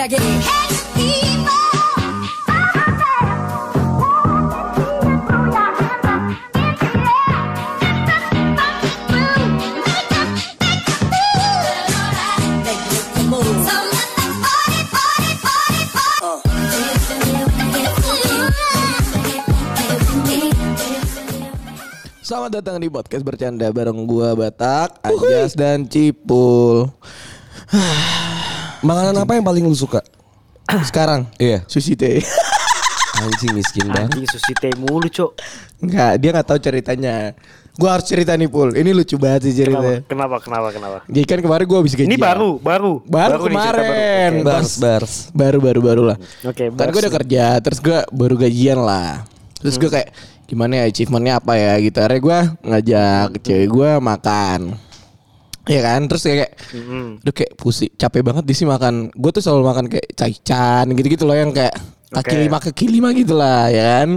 Selamat datang di podcast bercanda bareng gua Batak, Anjas dan Cipul. Makanan apa yang paling lu suka? Sekarang Iya. sushi teh. Anjing miskin banget. Anjing sushi teh mulu, Cok. Enggak, dia nggak tahu ceritanya. Gua harus cerita nih Pul. Ini lucu banget sih Kenapa? ceritanya. Kenapa? Kenapa? Kenapa? Jadi kan kemarin gua habis gajian. Ini baru, baru. Baru cerita kemarin. baru. Bars, bars. Baru baru baru lah. Oke, Kan bars gue udah kerja, terus gue baru gajian lah. Terus gue kayak gimana ya achievementnya apa ya gitu. Akhirnya gue ngajak cewek gue makan. Iya kan, terus kayak, Mm-mm. Duh kayak pusing, capek banget di sini makan. Gue tuh selalu makan kayak caichan gitu-gitu loh yang kayak kaki lima kaki lima gitu lah ya kan.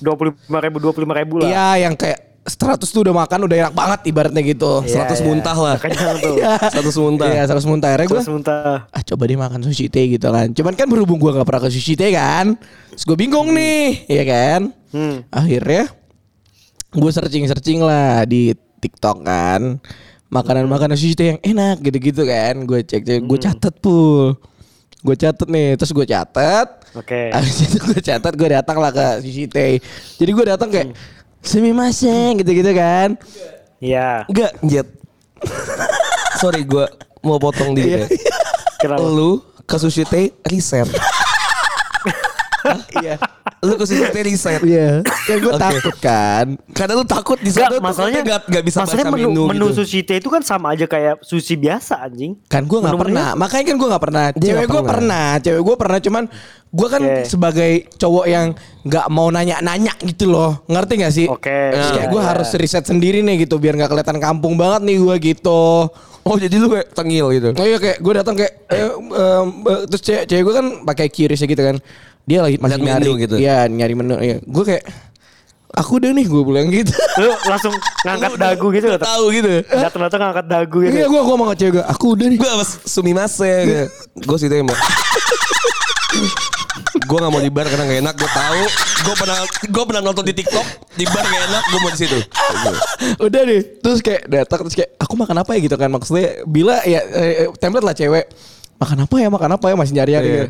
Dua puluh lima ribu, dua puluh lima ribu lah. Iya yang kayak 100 tuh udah makan udah enak banget ibaratnya gitu. Iya, 100 iya. muntah lah. Iya. 100 muntah. Iya 100 muntah. Akhirnya gue muntah. ah coba deh makan sushi teh gitu kan. Cuman kan berhubung gue gak pernah ke sushi teh kan. Terus gue bingung nih, ya kan. Hmm. Akhirnya gue searching-searching lah di TikTok kan. Makanan-makanan sushi teh yang enak gitu-gitu kan. Gue cek, cek gue catet pul. Gue catet nih, terus gue catet. Oke. Abis itu gue catat gue datang lah ke sushi teh. Jadi gue datang kayak semi maseng gitu-gitu kan. Iya. Enggak, Jet. Sorry gue mau potong dikit ya. Kenapa? Lu ke sushi teh riset. Iya. Lu ke teh riset. Iya. Kan gue Oke. takut kan. Karena lu takut di sana masalahnya nggak nggak bisa masalahnya baca menu, menu, menu gitu. sushi teh itu kan sama aja kayak sushi biasa anjing. Kan gue nggak pernah. Makanya kan gue nggak pernah. Dia Cewek gue pernah. Cewek gue pernah. Cuman gue kan Oke. sebagai cowok yang nggak mau nanya-nanya gitu loh. Ngerti gak sih? Oke, Terus kayak iya, gue iya. harus riset sendiri nih gitu biar nggak kelihatan kampung banget nih gue gitu. Oh jadi lu kayak tengil gitu. Oh iya kayak gue datang kayak eh, eh, terus cewek, cewek gue kan pakai QRIS gitu kan. Dia lagi masih Lihat nyari menu gitu. Iya, nyari menu. Iya. Gue kayak aku udah nih gue bilang gitu. Lu langsung ngangkat dagu gitu Udah tahu gitu. Datang-datang ngangkat dagu gitu. Iya gue ngomong ke cewek gue, aku udah nih. Gue apa sumimase Gue sih tembak Gue gak mau di bar karena gak enak Gue tahu Gue pernah Gue pernah nonton di TikTok Di bar gak enak Gue mau di situ udah deh terus kayak datang terus kayak aku makan apa ya gitu kan maksudnya bila ya eh, template lah cewek makan apa ya makan apa ya masih nyari nyari gitu.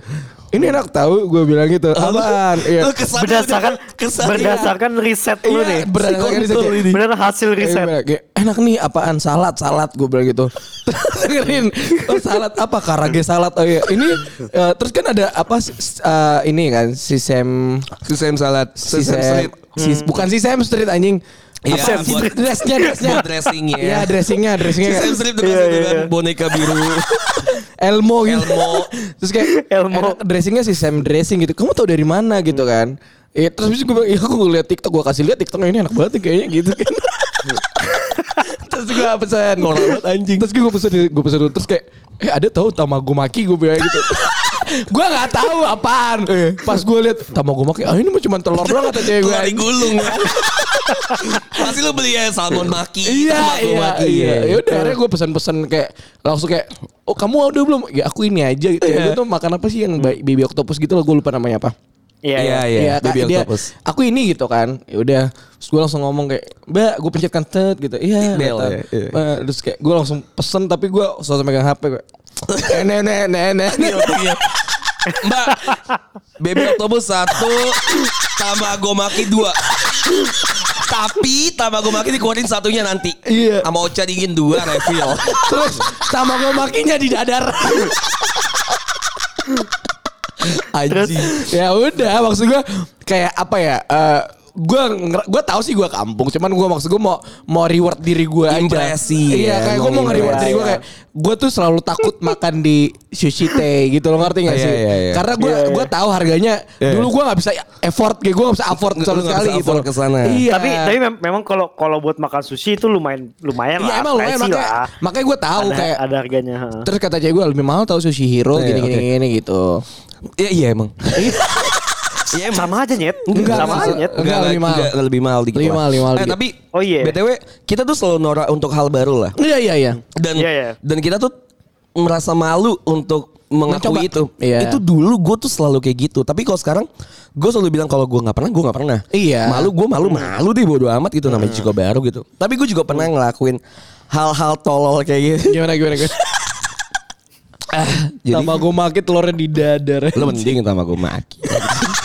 Ini enak tahu gue bilang gitu apaan? Iya. Berdasarkan ke sana. berdasarkan riset lu Iya, nih. berdasarkan riset ini. Bener hasil Iya, riset. kayak, kayak, enak nih apaan? Salad salad gue bilang gitu. Dengerin. Oh, salad apa? Karage salad oh iya. Ini eh, terus kan ada apa eh, ini kan sisem Sisem salad sisem street. sis- bukan sisem street anjing. Iya, apa buat- dressnya dressnya? buat dressingnya. Iya dressingnya dressingnya. Sisem kan. street tuh Iya, kan iya, kan iya. Boneka biru Elmo gitu. Elmo. terus kayak Elmo. dressingnya si Sam dressing gitu. Kamu tau dari mana gitu kan? Iya terus gue bilang, ya aku lihat TikTok gue kasih lihat TikToknya ini enak banget kayaknya gitu kan. terus gue pesan banget, anjing. Terus gue pesan gue pesan dulu. terus kayak eh ada tahu tamagomaki gue bilang gitu. Gue nggak tahu apaan. Pas gue lihat tamagomaki, ah ini mah cuma telur doang kata cewek gue. Telur digulung Pasti lu beli ya salmon maki Iya iya maki, iya. Ya udah akhirnya gue pesan-pesan kayak langsung kayak oh kamu udah belum? Ya aku ini aja gitu. Ya, gue tuh makan apa sih yang ba- baby octopus gitu loh gue lupa namanya apa. Iya, Iya iya. iya Iya, Baby dia, octopus Aku ini gitu kan. Ya udah, terus gue langsung ngomong kayak, "Mbak, gue pencetkan tet gitu." Iya, ya, iya. Eh, terus kayak gue langsung pesen tapi gue selalu megang HP gue. Eh, Nenek, nenek, nenek. Mbak Baby octopus satu Tamago maki dua Tapi Tamago maki dikeluarin satunya nanti Iya. Sama Ocha dingin dua refill Terus sama gue makinya di dadar. Anjing ya udah maksud gue kayak apa ya? eh gue gue tahu sih gue kampung cuman gue maksud gue mau mau reward diri gue aja Impresi iya ya, kayak gue mau nge-reward diri gue kayak gue tuh selalu takut makan di sushi teh gitu lo ngerti gak Iya, sih iya, iya. karena gue iya. gue tahu harganya dulu gue nggak bisa effort kayak gue nggak bisa afford sama sekali gitu ke sana. iya Tapi tapi mem- memang kalau kalau buat makan sushi itu lumayan lumayan Iya lah. emang lumayan makanya, lah. makanya gue tahu ada, kayak ada harganya. ha. terus kata cewek gue lebih mahal tahu sushi hero gini gini gini gitu Iya iya emang Iya emang Sama aja nyet. Enggak, sama aja nyet. enggak, lebih mahal. enggak, lebih mahal dikit Lebih mahal, lebih mahal Eh, dikit. tapi Oh, iya. BTW kita tuh selalu norak untuk hal baru lah iya iya iya Dan Iya, iya. dan kita tuh merasa malu untuk mengakui Mencoba. itu. Iya. Itu dulu gue tuh selalu kayak gitu. Tapi kalau sekarang gue selalu bilang kalau gue nggak pernah, gue nggak pernah. Iya. Malu gue malu malu deh bodo amat gitu namanya juga baru gitu. Tapi gue juga pernah ngelakuin hal-hal tolol kayak gitu. Gimana gimana gimana. Jadi Sama gue maki telurnya di dadar. lo mending sama gue maki.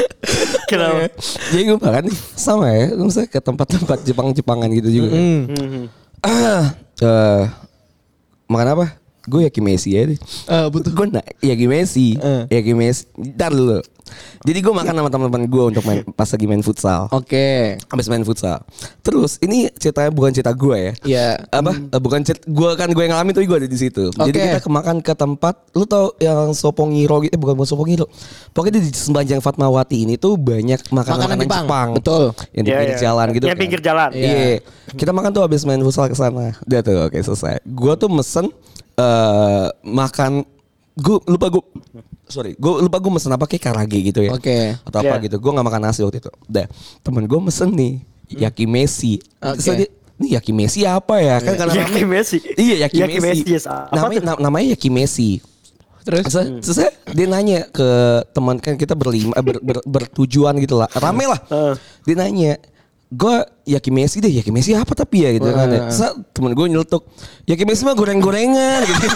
Kenapa? Jadi gue makan nih sama ya. Misalnya ke tempat-tempat Jepang-Jepangan gitu juga. Mhm. Ah, eh, makan apa? Gue yakin Messi ya deh. Eh, betul. Gue nak yakin Messi. Eh. Yakin Messi. Ntar dulu. Jadi gue makan sama teman-teman gue untuk main pas lagi main futsal. Oke. Habis main futsal. Terus ini ceritanya bukan cerita gue ya. Iya. Apa? Eh, bukan cerita gue kan gue yang ngalamin tapi gue ada di situ. Jadi Oke. kita kemakan ke tempat lu tau yang Sopongiro gitu eh, bukan bukan Sopongiro. Pokoknya di sepanjang Fatmawati ini tuh banyak makanan, Makanan Jepang. Jepang. Betul. Yang di Iya, pinggir iya. jalan gitu. Yang kan. pinggir jalan. Iya. Kita makan tuh habis main futsal ke sana. Udah tuh oke selesai. Gua tuh mesen eh makan gue lupa gue sorry gue lupa gue mesen apa kayak karage gitu ya Oke. atau apa Iya. gitu gue nggak makan nasi waktu itu udah temen gue mesen nih yaki Messi Oke. Terus dia, ini yaki Messi apa ya kan karena Yaki Messi. iya yaki, Yaki Messi, namanya tuh? na- namanya yaki Messi Terus? Terus, terus saya- dia nanya ke teman kan kita berlima eh, ber, ber- bertujuan gitu lah rame lah Heeh. dia nanya gue yaki Messi deh yaki Messi apa tapi ya gitu kan ya. Temen gue nyeletuk yaki Messi mah goreng-gorengan gitu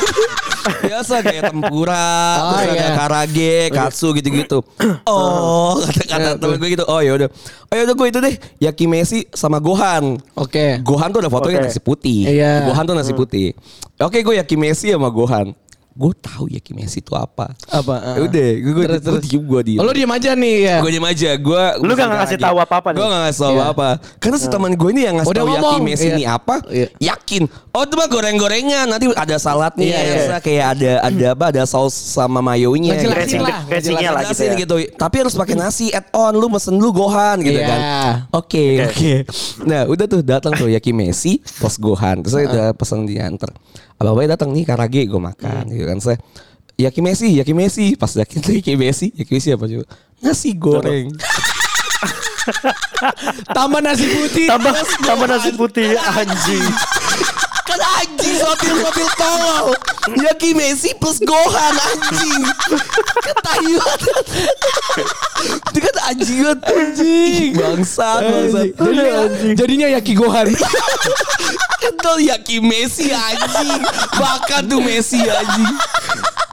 biasa kayak tempura Oh, terus ada iya. karage katsu gitu-gitu oh kata kata temen gue gitu oh ya udah oh ya udah gue itu deh yaki Messi sama Gohan Oke. Gohan tuh ada fotonya Oke. nasi putih. Iya. Gohan tuh nasi putih. Oke, gue yakin Messi sama Gohan. Gue tahu yakin Messi itu apa. Apa? Ya udah, gue gue Terus, gue diem gue diem. Oh, lu diem aja nih ya. Gue diem aja. Gue Lu gak ngasih tahu apa-apa nih? Gue gak ngasih tahu Iya. apa. Karena si teman gue ini yang ngasih tahu. Messi Iya. ini apa. Iya. Yakin. Oh itu mah goreng-gorengan. Nanti ada saladnya. Iya, iya. Kayak ada ada apa? Ada saus sama mayonya. Ngejelasin gitu. Dressing- lah. dressingnya lah gitu ya. gitu. Tapi harus pakai nasi add on. Lu mesen lu Gohan gitu Iya. kan. Oke, oke. Nah, udah tuh datang tuh Yaki Messi plus Gohan. Terus saya udah pesan diantar. Abang-abangnya datang nih karage gue makan gitu kan. Saya Yaki Messi, Yaki Messi. Pas Yaki, Yaki Messi, Yaki Messi apa coba? Nasi goreng. Tambah nasi putih. Tambah tambah nasi putih anjing. Kan anjing sotil-sotil tolol. Yaki Messi plus Gohan anjing. Ketayuan. Itu kan anjing banget. Anjing. Bangsat, bangsat. Jadinya, jadinya Yaki Gohan. Kental Yaki Messi anjing. Makan tuh Messi anjing.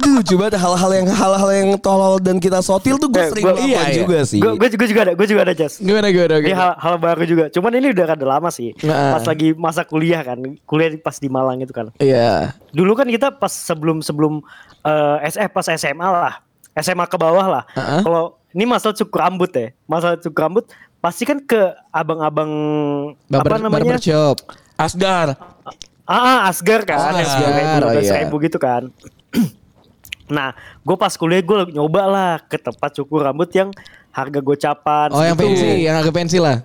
Duh, coba ada hal-hal yang hal-hal yang tolol dan kita sotil tuh gue Eh, sering gua- iya, iya. juga sih. Gue gue juga ada, gue juga ada Jas. Gimana gimana Ini gimana? hal, hal baru juga. Cuman ini udah rada lama sih. Nah. Pas lagi masa kuliah kan, kuliah pas di Malang itu kan. Iya. Dulu kan kita pas sebelum sebelum eh SF pas SMA lah, SMA ke bawah lah. Heeh. Kalau ini masalah cukur rambut ya, masalah cukur rambut pasti kan ke abang-abang apa namanya? barbershop. Asgar. Ah, ah, Asgar kan, Oh, yang Asgar, ribu, oh, iya. ribu gitu kan. nah, gue pas kuliah gue nyoba lah ke tempat cukur rambut yang harga gocapan. Oh yang segitu. fancy, yang agak fancy lah.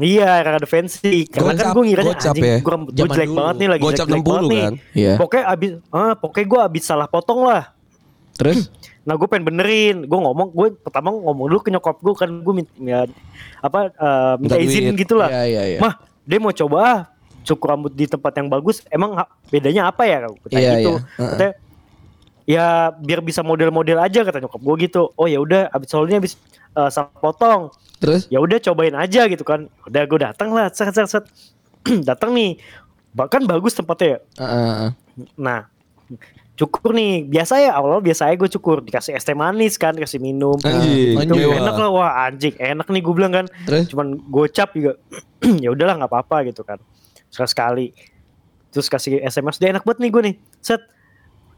Iya, karena ada fancy. Karena kan Gocap, gue ngiranya gocap anjing, ya. gue rambut gue jelek dulu. banget nih lagi Gocap jelek 60 banget nih. kan? Iya. Pokoknya abis, ah, pokoknya gue abis salah potong lah. Terus? Nah gue pengen benerin, gue ngomong, gue pertama ngomong dulu ke nyokap gue kan gue minta ya, apa eh, minta, Minta izin duit. gitu lah. Iya, iya, iya. Mah, dia mau coba ah, cukur rambut di tempat yang bagus. Emang bedanya apa ya? Kata Iya, gitu. iya. Heeh. Katanya, ya biar bisa model-model aja kata nyokap gue gitu. Oh ya udah, abis soalnya abis eh, salah potong. Terus? Ya udah cobain aja gitu kan. Udah gue datang lah, set set set. datang nih, bahkan bagus tempatnya. ya. Heeh, heeh. Nah, cukur nih biasa ya awal biasa aja gue cukur dikasih es teh manis kan kasih minum Anjing, itu mewah. enak lah wah anjing enak nih gue bilang kan Terus? cuman gocap juga ya udahlah nggak apa-apa gitu kan sekali sekali terus kasih sms dia enak banget nih gue nih set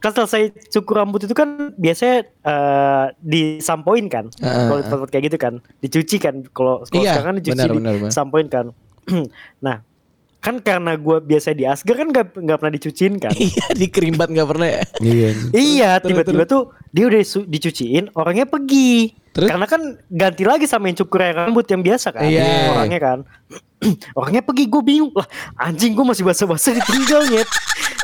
kan selesai cukur rambut itu kan biasanya eh, disampoin kan? Heeh, kalau di tempat kayak gitu kan? Dicuci kan? Kalau kalau Iya, sekarang kan dicuci benar, benar, benar. disampoin kan? Nah kan karena gue biasa di Asgar kan nggak nggak pernah dicuciin kan Iya di kerimbat nggak pernah ya. Iya. Iya, tiba-tiba tuh dia udah dicuciin, orangnya pergi. Terus? Karena kan ganti lagi sama yang cukur rambut yang biasa kan, Iya. orangnya kan. orangnya pergi, gue bingung lah. Anjing gue masih basa-basa ditinggal nyet.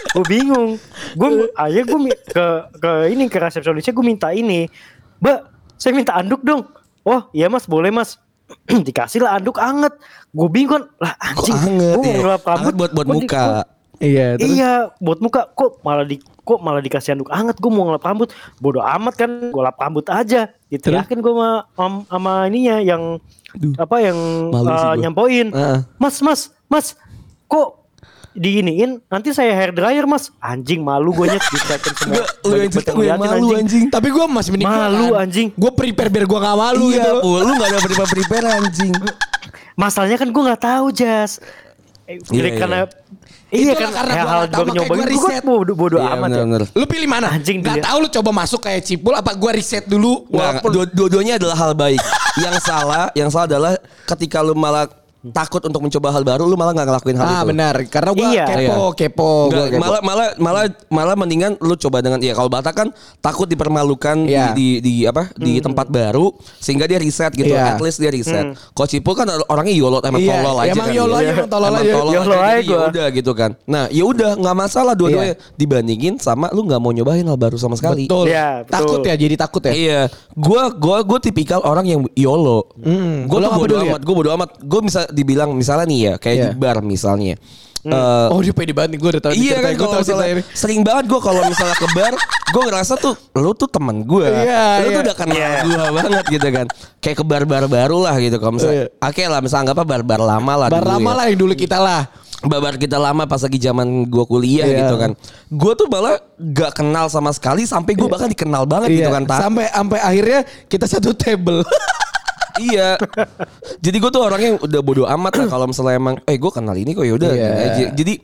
gue bingung. Gue akhirnya gue ke ke ini ke resepsionisnya gue minta ini, Mbak, saya minta anduk dong. Oh iya mas, boleh mas. Dikasih lah anduk anget. Gue bingung lah Kok anjing. anget Gue ya? ngelap rambut Anget buat buat di- muka. kok Iya. Terus? Iya, buat muka kok malah di kok malah dikasih handuk hangat gue mau ngelap rambut bodoh amat kan gue lap rambut aja diteriakin gue sama, sama, sama ininya yang apa yang uh, nyampoin Heeh. mas mas mas kok diiniin nanti saya hair dryer mas anjing malu gue nyet diteriakin semua lu yang cerita gue malu anjing. Tapi gue masih mending Malu, kan. anjing. Gue prepare biar gue gak malu Iya, gitu. Lu gak ada prepare prepare anjing. masalahnya kan gue nggak tahu jas eh, Iya, iya. karena iya kan karena hal gue gua gue riset. bodoh bodoh Iya, amat ya. Lu pilih mana? Anjing Gak tahu lu coba masuk kayak cipul apa gue riset dulu. Walaupun dua-duanya adalah hal baik. yang salah, yang salah adalah ketika lu malah takut untuk mencoba hal baru, lu malah nggak ngelakuin hal Ah itu. benar, karena gue Iya. kepo, kepo, Nggak, gua kepo. malah malah malah malah mendingan lu coba dengan ya kalau Batak kan takut dipermalukan Iya. di, di di apa di tempat baru sehingga dia riset gitu Iya. at least dia riset. Kalau Cipul kan orangnya yolo emang Iya, tolol aja emang kan. yolo aja, emang tolol aja. Yolo aja ya gua. udah gitu kan. Nah, ya udah nggak masalah dua-duanya dibandingin sama lu nggak mau nyobain hal baru sama sekali. Betul. Iya, betul. Takut ya, jadi takut ya. Iya, gua gua gua tipikal orang yang YOLO. Hmm, Gua lo tuh bodo ya? amat, gua bodo amat. Gua bisa dibilang misalnya nih ya, kayak Iya. di bar misalnya. Eh, Oh dia pede banget nih, gue udah tahu. Iya kan gue cerita misalnya ini. sering banget gue kalau misalnya ke bar, gue ngerasa tuh lu tuh temen gue, Iya, lu iya. tuh udah kenal Iya. gue banget gitu kan, kayak ke bar-bar baru lah gitu kalau misalnya, Iya. oke lah misalnya anggapnya bar-bar lama lah, Bar dulu lama ya. lah yang dulu kita lah. Bar-bar kita lama pas lagi zaman gue kuliah Iya. gitu kan, gue tuh malah gak kenal sama sekali sampai gue bahkan dikenal banget gitu kan? Iya. Sampai sampai akhirnya kita satu table. iya. Jadi gue tuh orangnya udah bodo amat lah kalau misalnya emang eh gue kenal ini kok ya udah Iya. gini aja. Jadi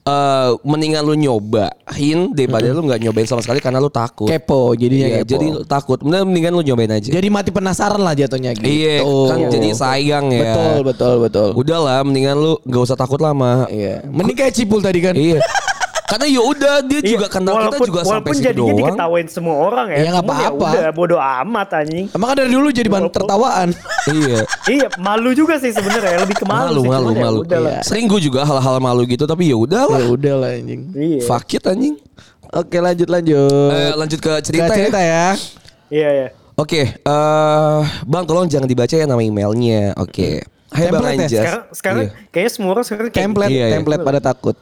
eh, mendingan lu nyobain daripada lu nggak nyobain sama sekali karena lu takut. kepo, jadinya Iya, kepo. jadi lu takut. Mendingan, mendingan lu nyobain aja. Jadi mati penasaran lah jatuhnya gitu. iya, kan jadi sayang ya. Betul, betul, betul. Udahlah, mendingan lu nggak usah takut lama. Iya. Mending kayak cipul tadi kan. Iya. Karena ya udah dia juga Iya, kenal kita walaupun, juga sampai walaupun situ jadinya doang. diketawain semua orang ya. Iya, nggak Cuman apa-apa. udah bodo amat anjing. Emang kan dari dulu jadi bahan Walaupun- tertawaan. iya. iya, malu juga sih sebenarnya, lebih ke Malu, malu, sih. malu, Cuman ya malu. udahlah. Iya. Sering gue juga hal-hal malu gitu tapi ya udahlah. Ya udah lah anjing. Iya. Fuck it anjing. Oke lanjut lanjut. Eh, lanjut ke Ke cerita, cerita ya. ya. Iya, iya. Oke, eh Bang tolong jangan dibaca ya nama emailnya. Oke. Hai Bang Template ya? Anjas. Sekarang sekarang Iya. kayaknya semua orang sekarang kayak Template, Iya, iya. template pada takut.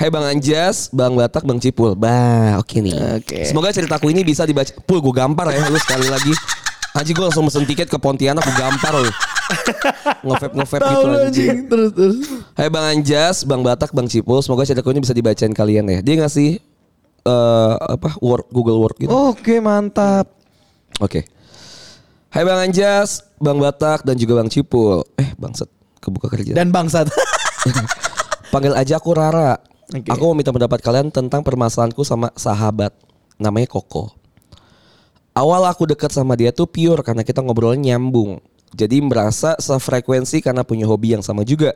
Hai Bang Anjas, Bang Batak, Bang Cipul. Bah, oke nih. Oke. Semoga ceritaku ini bisa dibaca. Pul, gue gampar ya lu sekali lagi. Anjing gue langsung mesen tiket ke Pontianak, gue gampar lu. Ngevap ngevap gitu anjing. Terus terus. Hai Bang Anjas, Bang Batak, Bang Cipul. Semoga ceritaku ini bisa dibacain kalian ya. Dia ngasih eh apa Word Google Word gitu. Oke mantap. Oke. Hai Bang Anjas, Bang Batak dan juga Bang Cipul. Eh, bangset kebuka kerja. Dan bangsat. Panggil aja aku Rara. Oke. Aku mau minta pendapat kalian tentang permasalahanku sama sahabat. Namanya Koko. Awal aku dekat sama dia tuh pure karena kita ngobrolnya nyambung. Jadi merasa sefrekuensi karena punya hobi yang sama juga.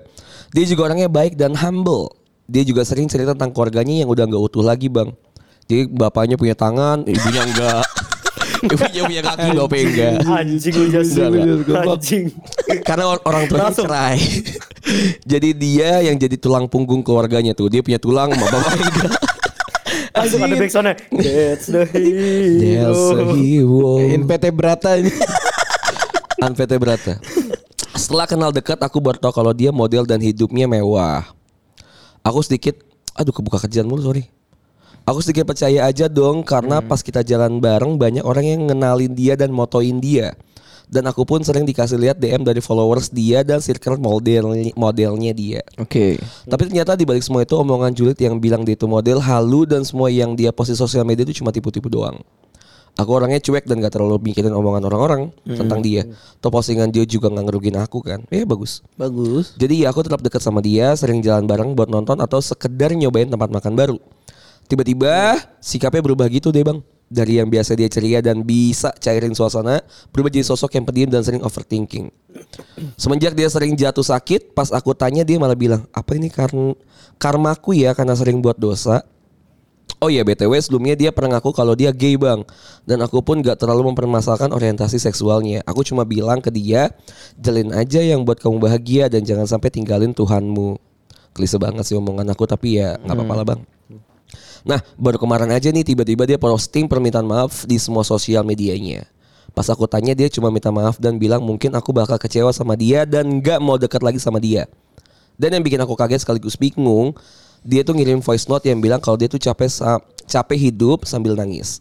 Dia juga orangnya baik dan humble. Dia juga sering cerita tentang keluarganya yang udah nggak utuh lagi bang. Jadi bapaknya punya tangan, ibunya enggak. ibunya punya kaki, bapaknya enggak. anjing lu. Anjing. Karena or- orang tuanya cerai. jadi dia yang jadi tulang punggung keluarganya tuh. Dia punya tulang, sama bapaknya enggak. Langsung ada backsoundnya. That's the hero. There's a hero. NPT Brata ini. Anvete Brata. Setelah kenal dekat, aku baru tahu kalau dia model dan hidupnya mewah. Aku sedikit, aduh kebuka kerjaan mulu sorry. Aku sedikit percaya aja dong karena pas kita jalan bareng banyak orang yang ngenalin dia dan motoin dia. Dan aku pun sering dikasih lihat DM dari followers dia dan circle model modelnya dia. Oke. Tapi ternyata di balik semua itu omongan julid yang bilang dia itu model halu dan semua yang dia post di sosial media itu cuma tipu-tipu doang. Aku orangnya cuek dan gak terlalu mikirin omongan orang-orang tentang dia. Atau postingan dia juga gak ngerugin aku kan. Ya bagus. Bagus. Jadi ya aku tetap dekat sama dia, sering jalan bareng buat nonton atau sekedar nyobain tempat makan baru. Tiba-tiba sikapnya berubah gitu deh bang. Dari yang biasa dia ceria dan bisa cairin suasana, berubah jadi sosok yang pendiam dan sering overthinking. Semenjak dia sering jatuh sakit, pas aku tanya dia malah bilang, apa ini karena karmaku ya karena sering buat dosa. Oh iya BTW sebelumnya dia pernah ngaku kalau dia gay bang Dan aku pun gak terlalu mempermasalahkan orientasi seksualnya Aku cuma bilang ke dia Jalin aja yang buat kamu bahagia Dan jangan sampai tinggalin Tuhanmu Klise banget sih omongan aku Tapi ya gak apa-apa lah bang Nah baru kemarin aja nih tiba-tiba dia posting permintaan maaf di semua sosial medianya Pas aku tanya dia cuma minta maaf dan bilang mungkin aku bakal kecewa sama dia dan gak mau dekat lagi sama dia Dan yang bikin aku kaget sekaligus bingung dia tuh ngirim voice note yang bilang kalau dia tuh capek sa- capek hidup sambil nangis.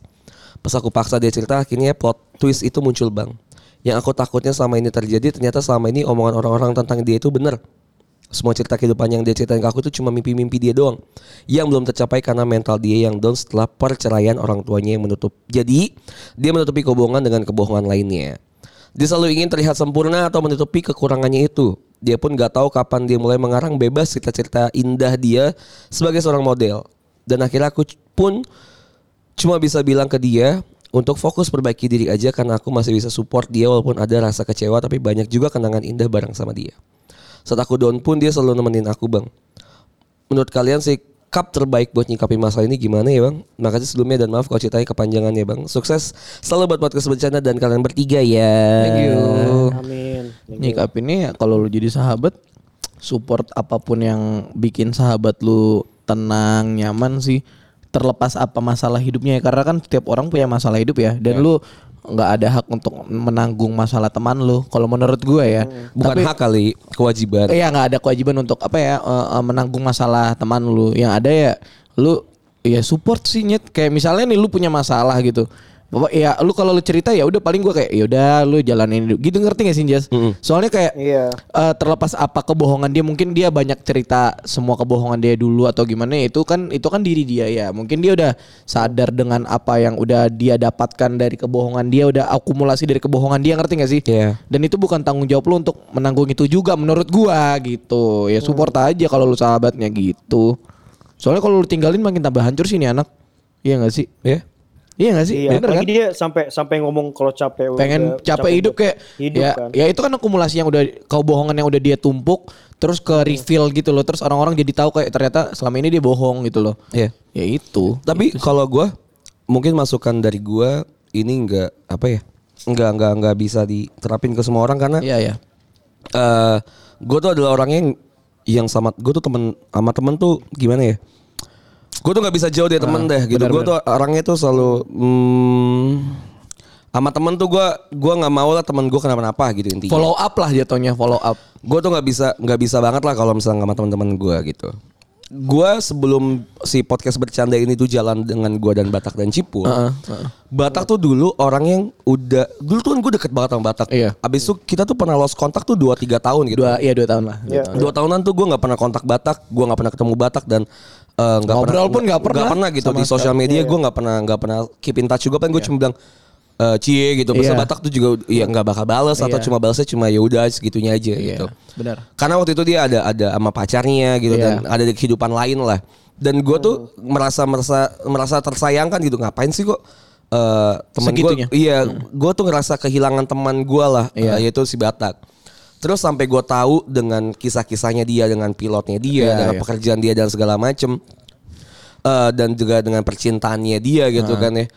Pas aku paksa dia cerita akhirnya plot twist itu muncul bang. Yang aku takutnya selama ini terjadi ternyata selama ini omongan orang-orang tentang dia itu benar. Semua cerita kehidupan yang dia ceritain ke aku itu cuma mimpi-mimpi dia doang. Yang belum tercapai karena mental dia yang down setelah perceraian orang tuanya yang menutup. Jadi dia menutupi kebohongan dengan kebohongan lainnya. Dia selalu ingin terlihat sempurna atau menutupi kekurangannya itu. Dia pun gak tahu kapan dia mulai mengarang bebas cerita-cerita indah dia sebagai seorang model. Dan akhirnya aku pun cuma bisa bilang ke dia untuk fokus perbaiki diri aja karena aku masih bisa support dia walaupun ada rasa kecewa tapi banyak juga kenangan indah bareng sama dia. Saat aku down pun dia selalu nemenin aku bang. Menurut kalian sih cup terbaik buat nyikapi masalah ini gimana ya bang? Makasih sebelumnya dan maaf kalau ceritanya kepanjangan ya bang. Sukses selalu buat podcast bercanda dan kalian bertiga ya. Thank you. Amin. Nyikapinnya ya kalau lu jadi sahabat support apa pun yang bikin sahabat lu tenang, nyaman sih terlepas apa masalah hidupnya ya karena kan setiap orang punya masalah hidup ya dan lu nggak ada hak untuk menanggung masalah teman lu kalau menurut gue ya Bukan hak kali, kewajiban. Iya nggak ada kewajiban untuk apa ya eh, eh, menanggung masalah teman lu. Yang ada ya lu ya support sih nyet. Kayak misalnya nih lu punya masalah gitu. Bapak ya lu kalau lu cerita ya udah paling gua kayak ya udah lu jalanin hidup. Gitu ngerti gak sih Jas? Soalnya kayak Iya. eh, terlepas apa kebohongan dia mungkin dia banyak cerita semua kebohongan dia dulu atau gimana ya, itu kan itu kan diri dia ya. Mungkin dia udah sadar dengan apa yang udah dia dapatkan dari kebohongan dia udah akumulasi dari kebohongan dia ngerti gak sih? Iya. Dan itu bukan tanggung jawab lu untuk menanggung itu juga menurut gua gitu. Ya support aja kalau lu sahabatnya gitu. Soalnya kalau lu tinggalin makin tambah hancur sih nih anak. Iya gak sih? Ya. Iya gak sih? Iya, Bener kan? dia sampai sampai ngomong kalau capek Pengen udah capek hidup kayak hidup ya, kan. ya itu kan akumulasi yang udah kebohongan yang udah dia tumpuk terus ke reveal gitu loh. Terus orang-orang jadi tahu kayak ternyata selama ini dia bohong gitu loh. Iya. Ya itu. Tapi kalau gua mungkin masukan dari gua ini enggak apa ya? Enggak enggak enggak bisa diterapin ke semua orang karena Iya ya. eh gue tuh adalah orang yang yang sama gue tuh temen sama temen tuh gimana ya gue tuh nggak bisa jauh dari temen deh gitu. gue tuh orangnya tuh selalu hmm, sama temen tuh gue gua nggak mau lah temen gue kenapa-napa gitu intinya. Follow up lah jatuhnya follow up. gue tuh nggak bisa nggak bisa banget lah kalau misalnya sama teman-teman gue gitu gue sebelum si podcast bercanda ini tuh jalan dengan gue dan Batak dan Cipul Batak tuh dulu orang yang udah dulu tuh kan gue deket banget sama Batak Iya. abis itu kita tuh pernah lost kontak tuh 2-3 tahun gitu Dua iya dua tahun lah. Dua Iya. tahun. dua tahunan tuh gue nggak pernah kontak Batak, gue nggak pernah ketemu Batak dan eh, nggak Ngobrol pernah pun nggak pernah pernah gitu sama di sosial media gue nggak pernah nggak pernah keep in touch juga kan gue cuma bilang eh, cie gitu. Masa Iya. Batak tuh juga ya nggak bakal balas atau Iya. cuma balasnya cuma ya udah segitunya aja Iya, gitu. benar. Karena waktu itu dia ada ada sama pacarnya gitu Iya. dan ada di kehidupan lain lah. Dan gue tuh merasa merasa merasa tersayangkan gitu. Ngapain sih kok eh teman gue iya gue tuh ngerasa kehilangan teman gue lah Iya. eh, yaitu si Batak. Terus sampai gue tahu dengan kisah-kisahnya dia dengan pilotnya dia Iya, dengan iya. pekerjaan dia dan segala macem Eh, dan juga dengan percintaannya dia gitu kan ya.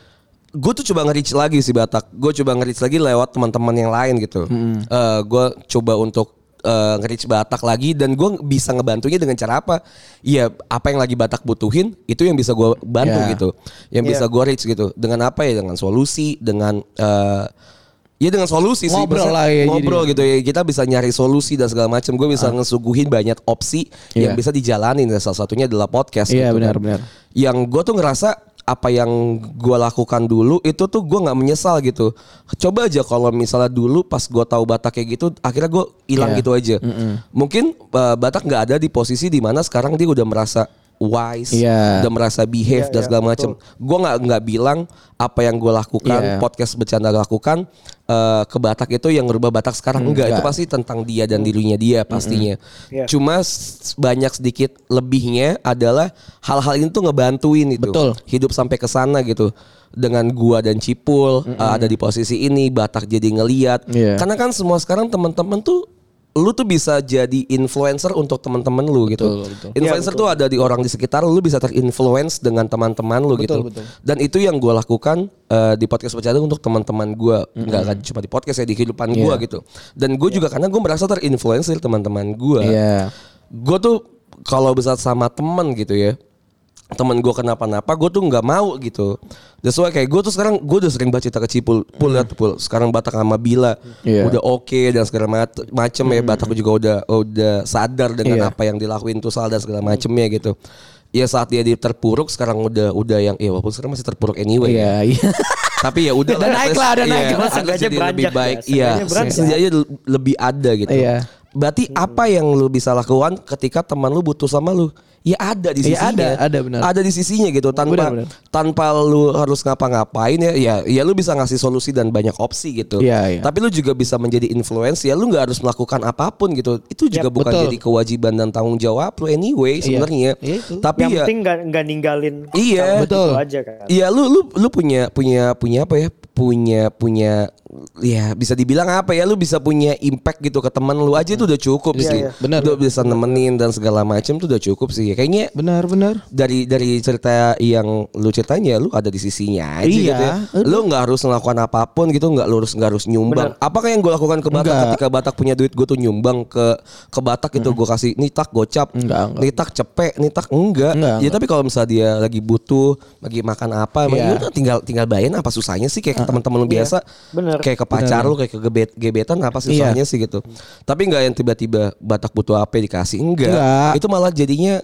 Gue tuh coba nge-reach lagi si Batak. Gue coba nge-reach lagi lewat teman-teman yang lain gitu. Eh, gue coba untuk eh, nge-reach Batak lagi dan gue bisa ngebantunya dengan cara apa? Iya, apa yang lagi Batak butuhin itu yang bisa gue bantu Ya. gitu. Yang Iya. bisa gue reach gitu. Dengan apa ya? Dengan solusi, dengan eh, Ya dengan solusi sih Ngobrol Maksudnya lah ya Ngobrol jadi. gitu ya Kita bisa nyari solusi dan segala macam Gue bisa ngesuguhin banyak opsi Iya. Yang bisa dijalanin Salah satunya adalah podcast Iya, gitu benar, kan. benar. Yang gue tuh ngerasa apa yang gue lakukan dulu itu tuh gue nggak menyesal gitu. Coba aja kalau misalnya dulu pas gue tahu Batak kayak gitu, akhirnya gue hilang Iya. gitu aja. Mungkin uh, Batak nggak ada di posisi di mana sekarang dia udah merasa wise, Iya. udah merasa behave Iya, dan iya, segala macam. Gue nggak nggak bilang apa yang gue lakukan, Iya. podcast bercanda lakukan uh, ke Batak itu yang ngerubah Batak sekarang enggak. Itu Enggak. pasti tentang dia dan dirinya dia pastinya. Iya. Cuma s- banyak sedikit lebihnya adalah hal-hal ini tuh ngebantuin itu. Betul. Hidup sampai ke sana gitu. Dengan gua dan Cipul uh, ada di posisi ini, Batak jadi ngeliat. Iya. Karena kan semua sekarang teman-teman tuh lu tuh bisa jadi influencer untuk teman-teman lu gitu. Betul, betul. Influencer tuh ada di orang di sekitar lu bisa terinfluence dengan teman-teman lu gitu. betul. Dan itu yang gua lakukan eh, di podcast bercanda untuk teman-teman gua. Nggak kan cuma di podcast ya di kehidupan gua Iya. gitu. Dan gue juga karena gue merasa terinfluence dari teman-teman gua Iya. gue tuh kalau bisa sama temen gitu ya temen gue kenapa-napa gue tuh nggak mau gitu That's why kayak gue tuh sekarang gue udah sering baca cerita ke Cipul Pul lihat tuh, Pul sekarang Batak sama Bila Iya. udah oke dan segala macem ya Batak juga udah udah sadar dengan Iya. apa yang dilakuin tuh salah dan segala macemnya gitu ya saat dia di terpuruk sekarang udah udah yang ya walaupun sekarang masih terpuruk anyway. Iya, iya. Tapi ya udah Udah naik lah, udah naik lah. Seenggaknya jadi lebih ya, baik. Iya, setidaknya lebih ada gitu. Iya. Berarti apa yang lu bisa lakukan ketika teman lu butuh sama lu? Ya ada di Iya, sisinya. ada, ada benar. Ada di sisinya gitu tanpa Benar, benar. tanpa lu harus ngapa-ngapain ya ya ya lu bisa ngasih solusi dan banyak opsi gitu. Iya, iya. Tapi lu juga bisa menjadi influence ya lu nggak harus melakukan apa pun gitu. Itu juga Yap, bukan betul. jadi kewajiban dan tanggung jawab lu anyway sebenarnya. Iya, itu. Tapi yang ya penting nggak nggak ninggalin Iya. sama Betul. itu aja kan Iya lu lu lu punya punya punya apa ya? Punya punya ya bisa dibilang apa ya? Lu bisa punya impact gitu ke teman lu aja itu udah cukup Iya, sih. iya. Benar. Udah bisa nemenin dan segala macam tuh udah cukup sih. Kayaknya Benar, benar. dari dari cerita yang lu ceritain ya lu ada di sisinya aja Iya, gitu ya. Lu nggak harus melakukan apa pun gitu, nggak lu harus nggak harus nyumbang. Apakah yang gue lakukan ke Batak Enggak. ketika Batak punya duit gue tuh nyumbang ke ke Batak itu gue kasih nitak gocap, Enggak, enggak. nitak cepek, nitak enggak. Enggak, Ya tapi kalau misalnya dia lagi butuh, lagi makan apa, emang Iya. ya udah tinggal tinggal bayarin apa susahnya sih kayak ke teman-teman lu biasa, Bener. kayak ke pacar lu kayak ke gebet, gebetan apa susahnya sih gitu. Tapi nggak yang tiba-tiba Batak butuh apa dikasih enggak. Enggak. Itu malah jadinya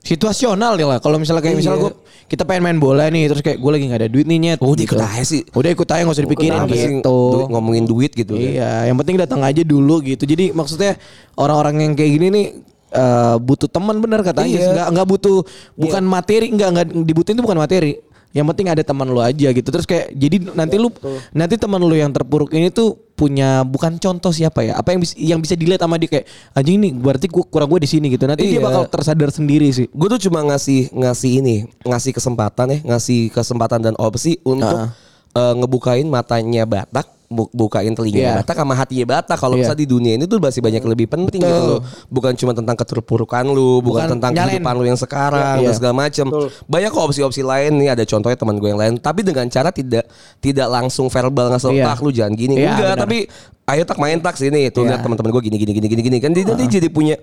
Situasional ya lah. Kalau misalnya kayak misalnya Iya. gue kita pengen main bola nih, terus kayak gue lagi nggak ada duit nih nyet. Oh, ikut aja sih. Udah ikut aja nggak usah dipikirin gitu. ngomongin duit gitu kan? Iya, yang penting datang aja dulu gitu. Jadi maksudnya orang-orang yang kayak gini nih eh, butuh teman bener katanya. Iya. Nggak nggak butuh bukan materi, nggak nggak dibutuhin itu bukan materi. Yang penting ada teman lu aja gitu. Terus kayak jadi nanti lu nanti teman lu yang terpuruk ini tuh punya bukan contoh siapa ya? Apa yang bisa yang bisa dilihat sama dia kayak anjing nih berarti gua, kurang gue di sini gitu. Nanti dia Iya. bakal tersadar sendiri sih. Gue tuh cuma ngasih ngasih ini, ngasih kesempatan ya, ngasih kesempatan dan opsi untuk Ah. eh, ngebukain matanya Batak, bukain telinga Iya. Batak sama hatinya Batak. Kalau Iya. misalnya di dunia ini tuh masih banyak lebih penting gitu Betul. loh. Bukan cuma tentang keterpurukan lu, bukan, Bukan tentang nyalain. kehidupan lu yang sekarang Iya. dan segala macam. Banyak kok opsi-opsi lain nih. Ada contohnya teman gue yang lain, tapi dengan cara tidak tidak langsung verbal ngasih Iya. tak lu jangan gini. Iya, Enggak, benar. tapi ayo tak main tak sini tuh Iya. lihat teman-teman gue gini gini gini gini gini kan dia nanti jadi punya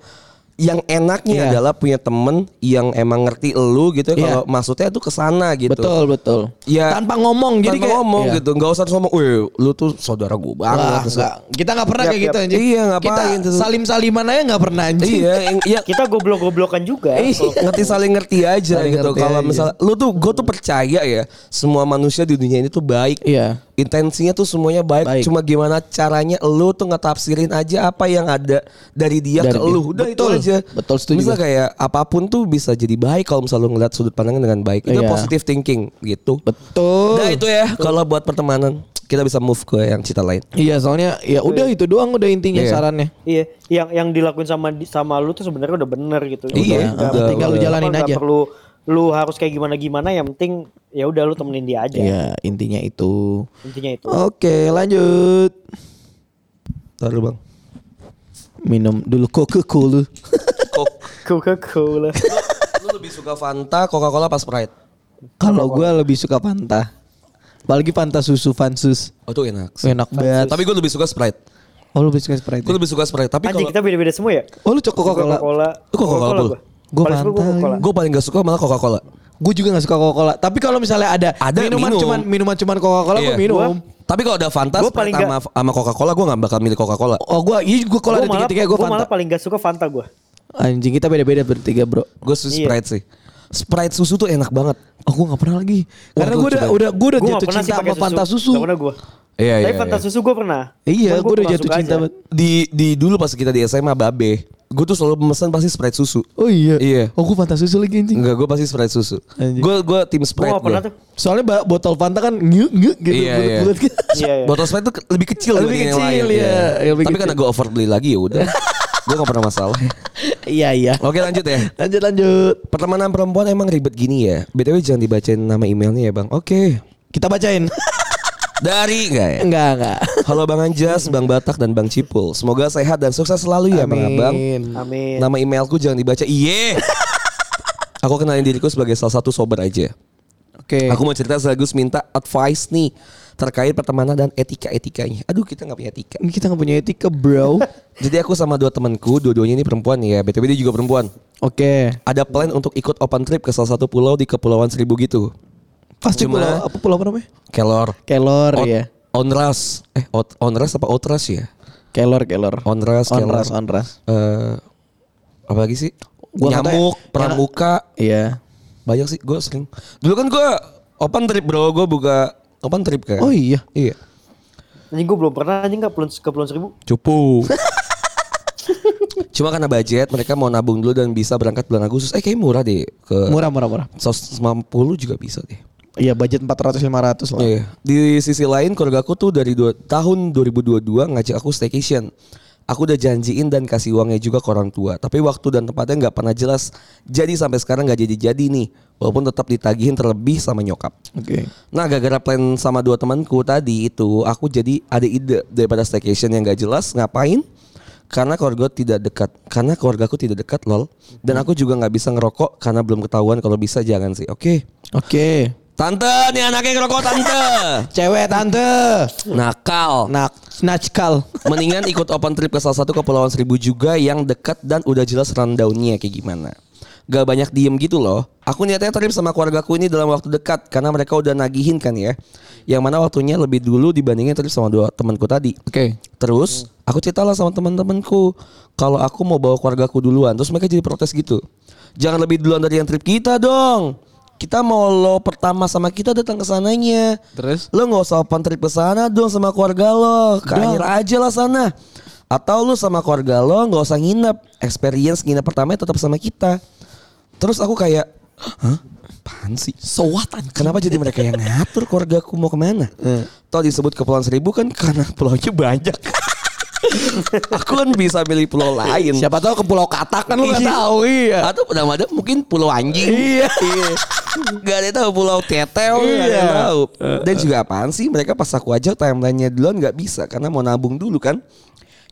yang enaknya Iya. adalah punya temen yang emang ngerti lu gitu ya Iya. kalau maksudnya tuh ke sana gitu. Betul betul. Ya, tanpa ngomong jadi Tanpa kayak ngomong Iya. gitu, nggak usah ngomong, "Wih, lu tuh saudara gue Wah, banget." Terus- enggak. Kita nggak pernah Yap, kayak gitu anjing. Iya, ngapain Kita tuh? salim saliman aja nggak pernah anjing. Iya, iya kita goblok-goblokan juga Iya. ngerti saling ngerti aja Saling gitu. Kalau misalnya lu tuh gue tuh percaya ya, semua manusia di dunia ini tuh baik. Iya. Intensinya tuh semuanya baik, Baik. cuma gimana caranya lu tuh ngetafsirin aja apa yang ada dari dia Dari ke dia. lu. Udah Betul. itu aja. Betul, setuju Misal kayak apa pun tuh bisa jadi baik kalau misalnya lu ngeliat sudut pandangnya dengan baik. Itu Iya. positive thinking gitu. Betul. Udah itu ya kalau buat pertemanan kita bisa move ke yang cita lain. Iya, soalnya ya udah itu doang udah intinya Iya. sarannya. Iya, yang yang dilakuin sama sama lu tuh sebenarnya udah bener gitu. Iya, Nggak- udah, tinggal lu udah. jalanin apa, nggak aja. perlu lu harus kayak gimana gimana. Yang penting ya udah lu temenin dia aja. Iya, intinya itu. Intinya itu. Oke, lanjut. Taruh bang. Minum dulu Coca-Cola. Kok Coca-Cola. lu lebih suka Fanta, Coca-Cola, pas Sprite? Kalau gua lebih suka Fanta. Apalagi Fanta susu Fansus. Oh itu enak. Enak banget. Tapi gue lebih suka Sprite. Oh, lu lebih suka Sprite. Gue ya? lebih suka Sprite. Tapi Anjing kalau kita beda-beda semua ya. Oh, lu cok Coca-Cola. Coca-Cola. Lu Coca-Cola, Bro? gua. Gua Paling suka gua Fanta. Coca-Cola. gue paling gak suka malah Coca-Cola. Gue juga gak suka Coca-Cola. Tapi kalau misalnya ada, Ada, minuman minum. cuman minuman cuman Coca-Cola Iya. gue minum. Gua- Tapi kalau ada Fanta, Gua Sprite paling sama, sama Coca-Cola, gue gak bakal milih Coca-Cola. Oh gue iya gue kalau Gua ada tiga-tiga gue gua Fanta. malah paling gak suka Fanta gue. Anjing kita beda-beda bertiga bro. Gue suka Iya. Sprite sih. Sprite susu tuh enak banget. Oh gue gak pernah lagi. Karena gue udah udah gue udah Gue gak jatuh cinta sama Fanta susu. Gak pernah gue. Iya, Tapi iya, Fanta iya. susu gue pernah. Iya, gue udah jatuh cinta. Di di dulu pas kita di SMA Babe, gue tuh selalu pesan pasti Sprite susu. Oh iya. Iya. Oh gue Fanta susu lagi anjing. Enggak, gue pasti Sprite susu. Gue gue tim Sprite gue. tuh. Soalnya botol Fanta kan nyuk nyuk gitu. Iya, iya. bulat-bulat gitu. Iya, iya. Botol Sprite tuh lebih kecil Lebih dibanding yang kecil, lain. iya. Lebih Tapi kecil. karena gue over beli lagi ya udah. gue gak pernah masalah. Iya iya. Oke lanjut ya. Lanjut lanjut. Pertemanan perempuan emang ribet gini ya. BTW jangan dibacain nama emailnya ya bang. Oke. Kita bacain. Dari enggak ya? enggak enggak. Halo Bang Anjas, Bang Batak dan Bang Cipul. Semoga sehat dan sukses selalu ya Bang Abang. Amin. Amin. Nama emailku jangan dibaca. Iye. Aku kenalin diriku sebagai salah satu sober aja. Oke. Aku mau cerita sekaligus minta advice nih terkait pertemanan dan etika-etikanya. Aduh kita nggak punya etika. Ini kita nggak punya etika bro. Jadi aku sama dua temanku, dua-duanya ini perempuan ya. BTW dia juga perempuan. Oke. Ada plan untuk ikut open trip ke salah satu pulau di Kepulauan Seribu gitu. Pasti Cuma- pulau apa pulau apa namanya? Kelor. Kelor Ot- ya. Onras. Eh, ot- Onras apa Outras ya? Kelor kelor. Onras, Kelor. Onras onras. Eh, apa lagi sih? Gua Nyamuk, ya. pramuka, Iya. Banyak sih, gue sering. Dulu kan gue open trip bro, gue buka open trip kan. Oh iya. Iya. Anjing gue belum pernah anjing ke Kepulauan Kepulauan Seribu. Cupu. Cuma karena budget mereka mau nabung dulu dan bisa berangkat bulan Agustus. Eh kayak murah deh ke Murah murah murah. 150 juga bisa deh. Iya budget 400 500 lah. Iya. Di sisi lain keluarga aku tuh dari dua, tahun 2022 ngajak aku staycation. Aku udah janjiin dan kasih uangnya juga ke orang tua. Tapi waktu dan tempatnya nggak pernah jelas. Jadi sampai sekarang nggak jadi-jadi nih. Walaupun tetap ditagihin terlebih sama nyokap. Oke. Nah gara-gara plan sama dua temanku tadi itu Aku jadi ada ide daripada staycation yang gak jelas Ngapain? Karena keluarga tidak dekat Karena keluargaku tidak dekat lol Dan aku juga gak bisa ngerokok Karena belum ketahuan kalau bisa jangan sih Oke Oke. Tante nih anaknya ngerokok tante. Cewek tante. Nakal. Nak snatchkal. Mendingan ikut open trip ke salah satu kepulauan seribu juga Yang dekat dan udah jelas rundownnya kayak gimana? Gak banyak diem gitu loh. Aku niatnya trip sama keluargaku ini dalam waktu dekat Karena mereka udah nagihin kan ya. Yang mana waktunya lebih dulu dibandingin trip sama dua temanku tadi. Oke. Terus aku ceritalah sama teman-temanku. Kalau aku mau bawa keluargaku duluan Terus mereka jadi protes gitu. Jangan lebih duluan dari yang trip kita dong kita mau lo pertama sama kita datang ke sananya. Terus? Lo nggak usah open trip ke sana dong sama keluarga lo. Ke aja lah sana. Atau lo sama keluarga lo nggak usah nginep. Experience nginep pertamanya tetap sama kita. Terus aku kayak, hah? Apaan sih? Sewatan. Kenapa jadi mereka yang ngatur keluarga aku mau ke mana? Toh disebut Kepulauan Seribu kan karena pulaunya banyak. aku kan bisa milih pulau lain. Siapa tahu ke Pulau Katak kan lu nggak Iya. tahu iya. Atau nama ada mungkin pulau anjing. Iya. Gak ada tahu pulau tetel gak ada yang Iya. tahu. Dan juga apaan sih mereka pas aku ajak timelinenya duluan nggak bisa karena mau nabung dulu kan.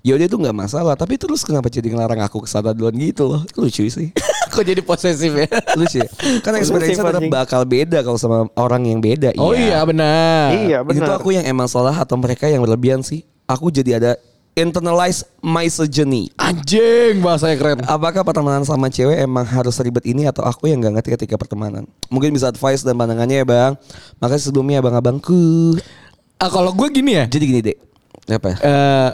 Yaudah itu nggak masalah Tapi terus kenapa jadi ngelarang aku ke sana duluan gitu loh Lucu sih Kok jadi posesif ya? Lucu ya Kan experience tetap bakal beda Kalau sama orang yang beda Oh iya benar. Iya Ini tuh benar. aku yang emang salah Atau mereka yang berlebihan sih Aku jadi ada Internalize misogyny Anjing bahasanya keren. Apakah pertemanan sama cewek emang harus ribet ini atau aku yang gak ngerti ketika pertemanan? Mungkin bisa advice dan pandangannya ya bang. Makasih sebelumnya abang-abangku. Ah kalau gue gini ya. Jadi gini dek. Apa? ya? Eh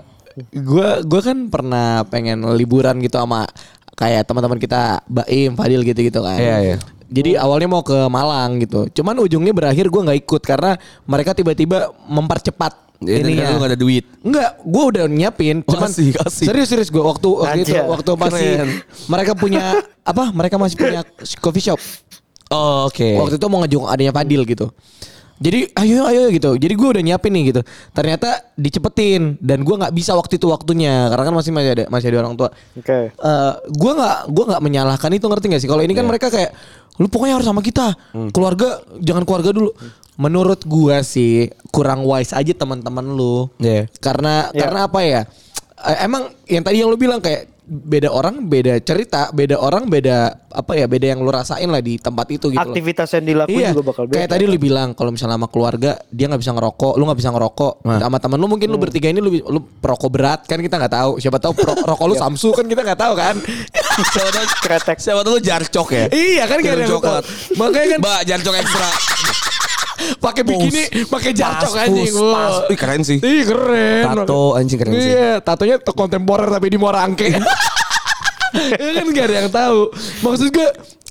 gue gue kan pernah pengen liburan gitu sama kayak teman-teman kita Baim, Fadil gitu-gitu kan. Iya, iya. Jadi awalnya mau ke Malang gitu. Cuman ujungnya berakhir gue nggak ikut karena mereka tiba-tiba mempercepat Ya, karena lu gak ada duit. Enggak, gue udah nyiapin. Cuman asik, asik. serius serius gue waktu waktu itu waktu masih keren. mereka punya apa? Mereka masih punya coffee shop. Oh, Oke. Waktu itu mau ngejung adanya Fadil gitu. Jadi ayo ayo gitu. Jadi gue udah nyiapin nih gitu. Ternyata dicepetin dan gue nggak bisa waktu itu waktunya karena kan masih masih ada masih ada orang tua. Oke. Eh gue nggak gue nggak menyalahkan itu ngerti gak sih? Kalau ini kan mereka kayak lu pokoknya harus sama kita. Keluarga jangan keluarga dulu. Menurut gua sih kurang wise aja teman-teman lu. Iya. Karena Iya. karena apa ya? Eh, Emang yang tadi yang lu bilang kayak beda orang beda cerita, beda orang beda apa ya? Beda yang lu rasain lah di tempat itu gitu loh. Aktivitas yang dilakuin Iya, juga bakal beda. kayak tadi lu bilang kalau misalnya sama keluarga dia nggak bisa ngerokok, lu nggak bisa ngerokok. Sama temen lu mungkin lu Hmm. bertiga ini lu lu perokok berat kan kita nggak tahu. Siapa tahu pro- rokok lu Samsu kan kita nggak tahu kan. Siapa tahu Kretek. Siapa tahu lu jarcok ya? iya kan gak ada. Makanya kan Mbak jarcok ekstra. pakai bikini, pakai jarcok Pas, anjing. pas. Keren sih. Ih keren. Tato anjing keren sih. Iya, tatonya to- kontemporer tapi di Muara Angke. ya kan gak ada yang tahu. Maksud gue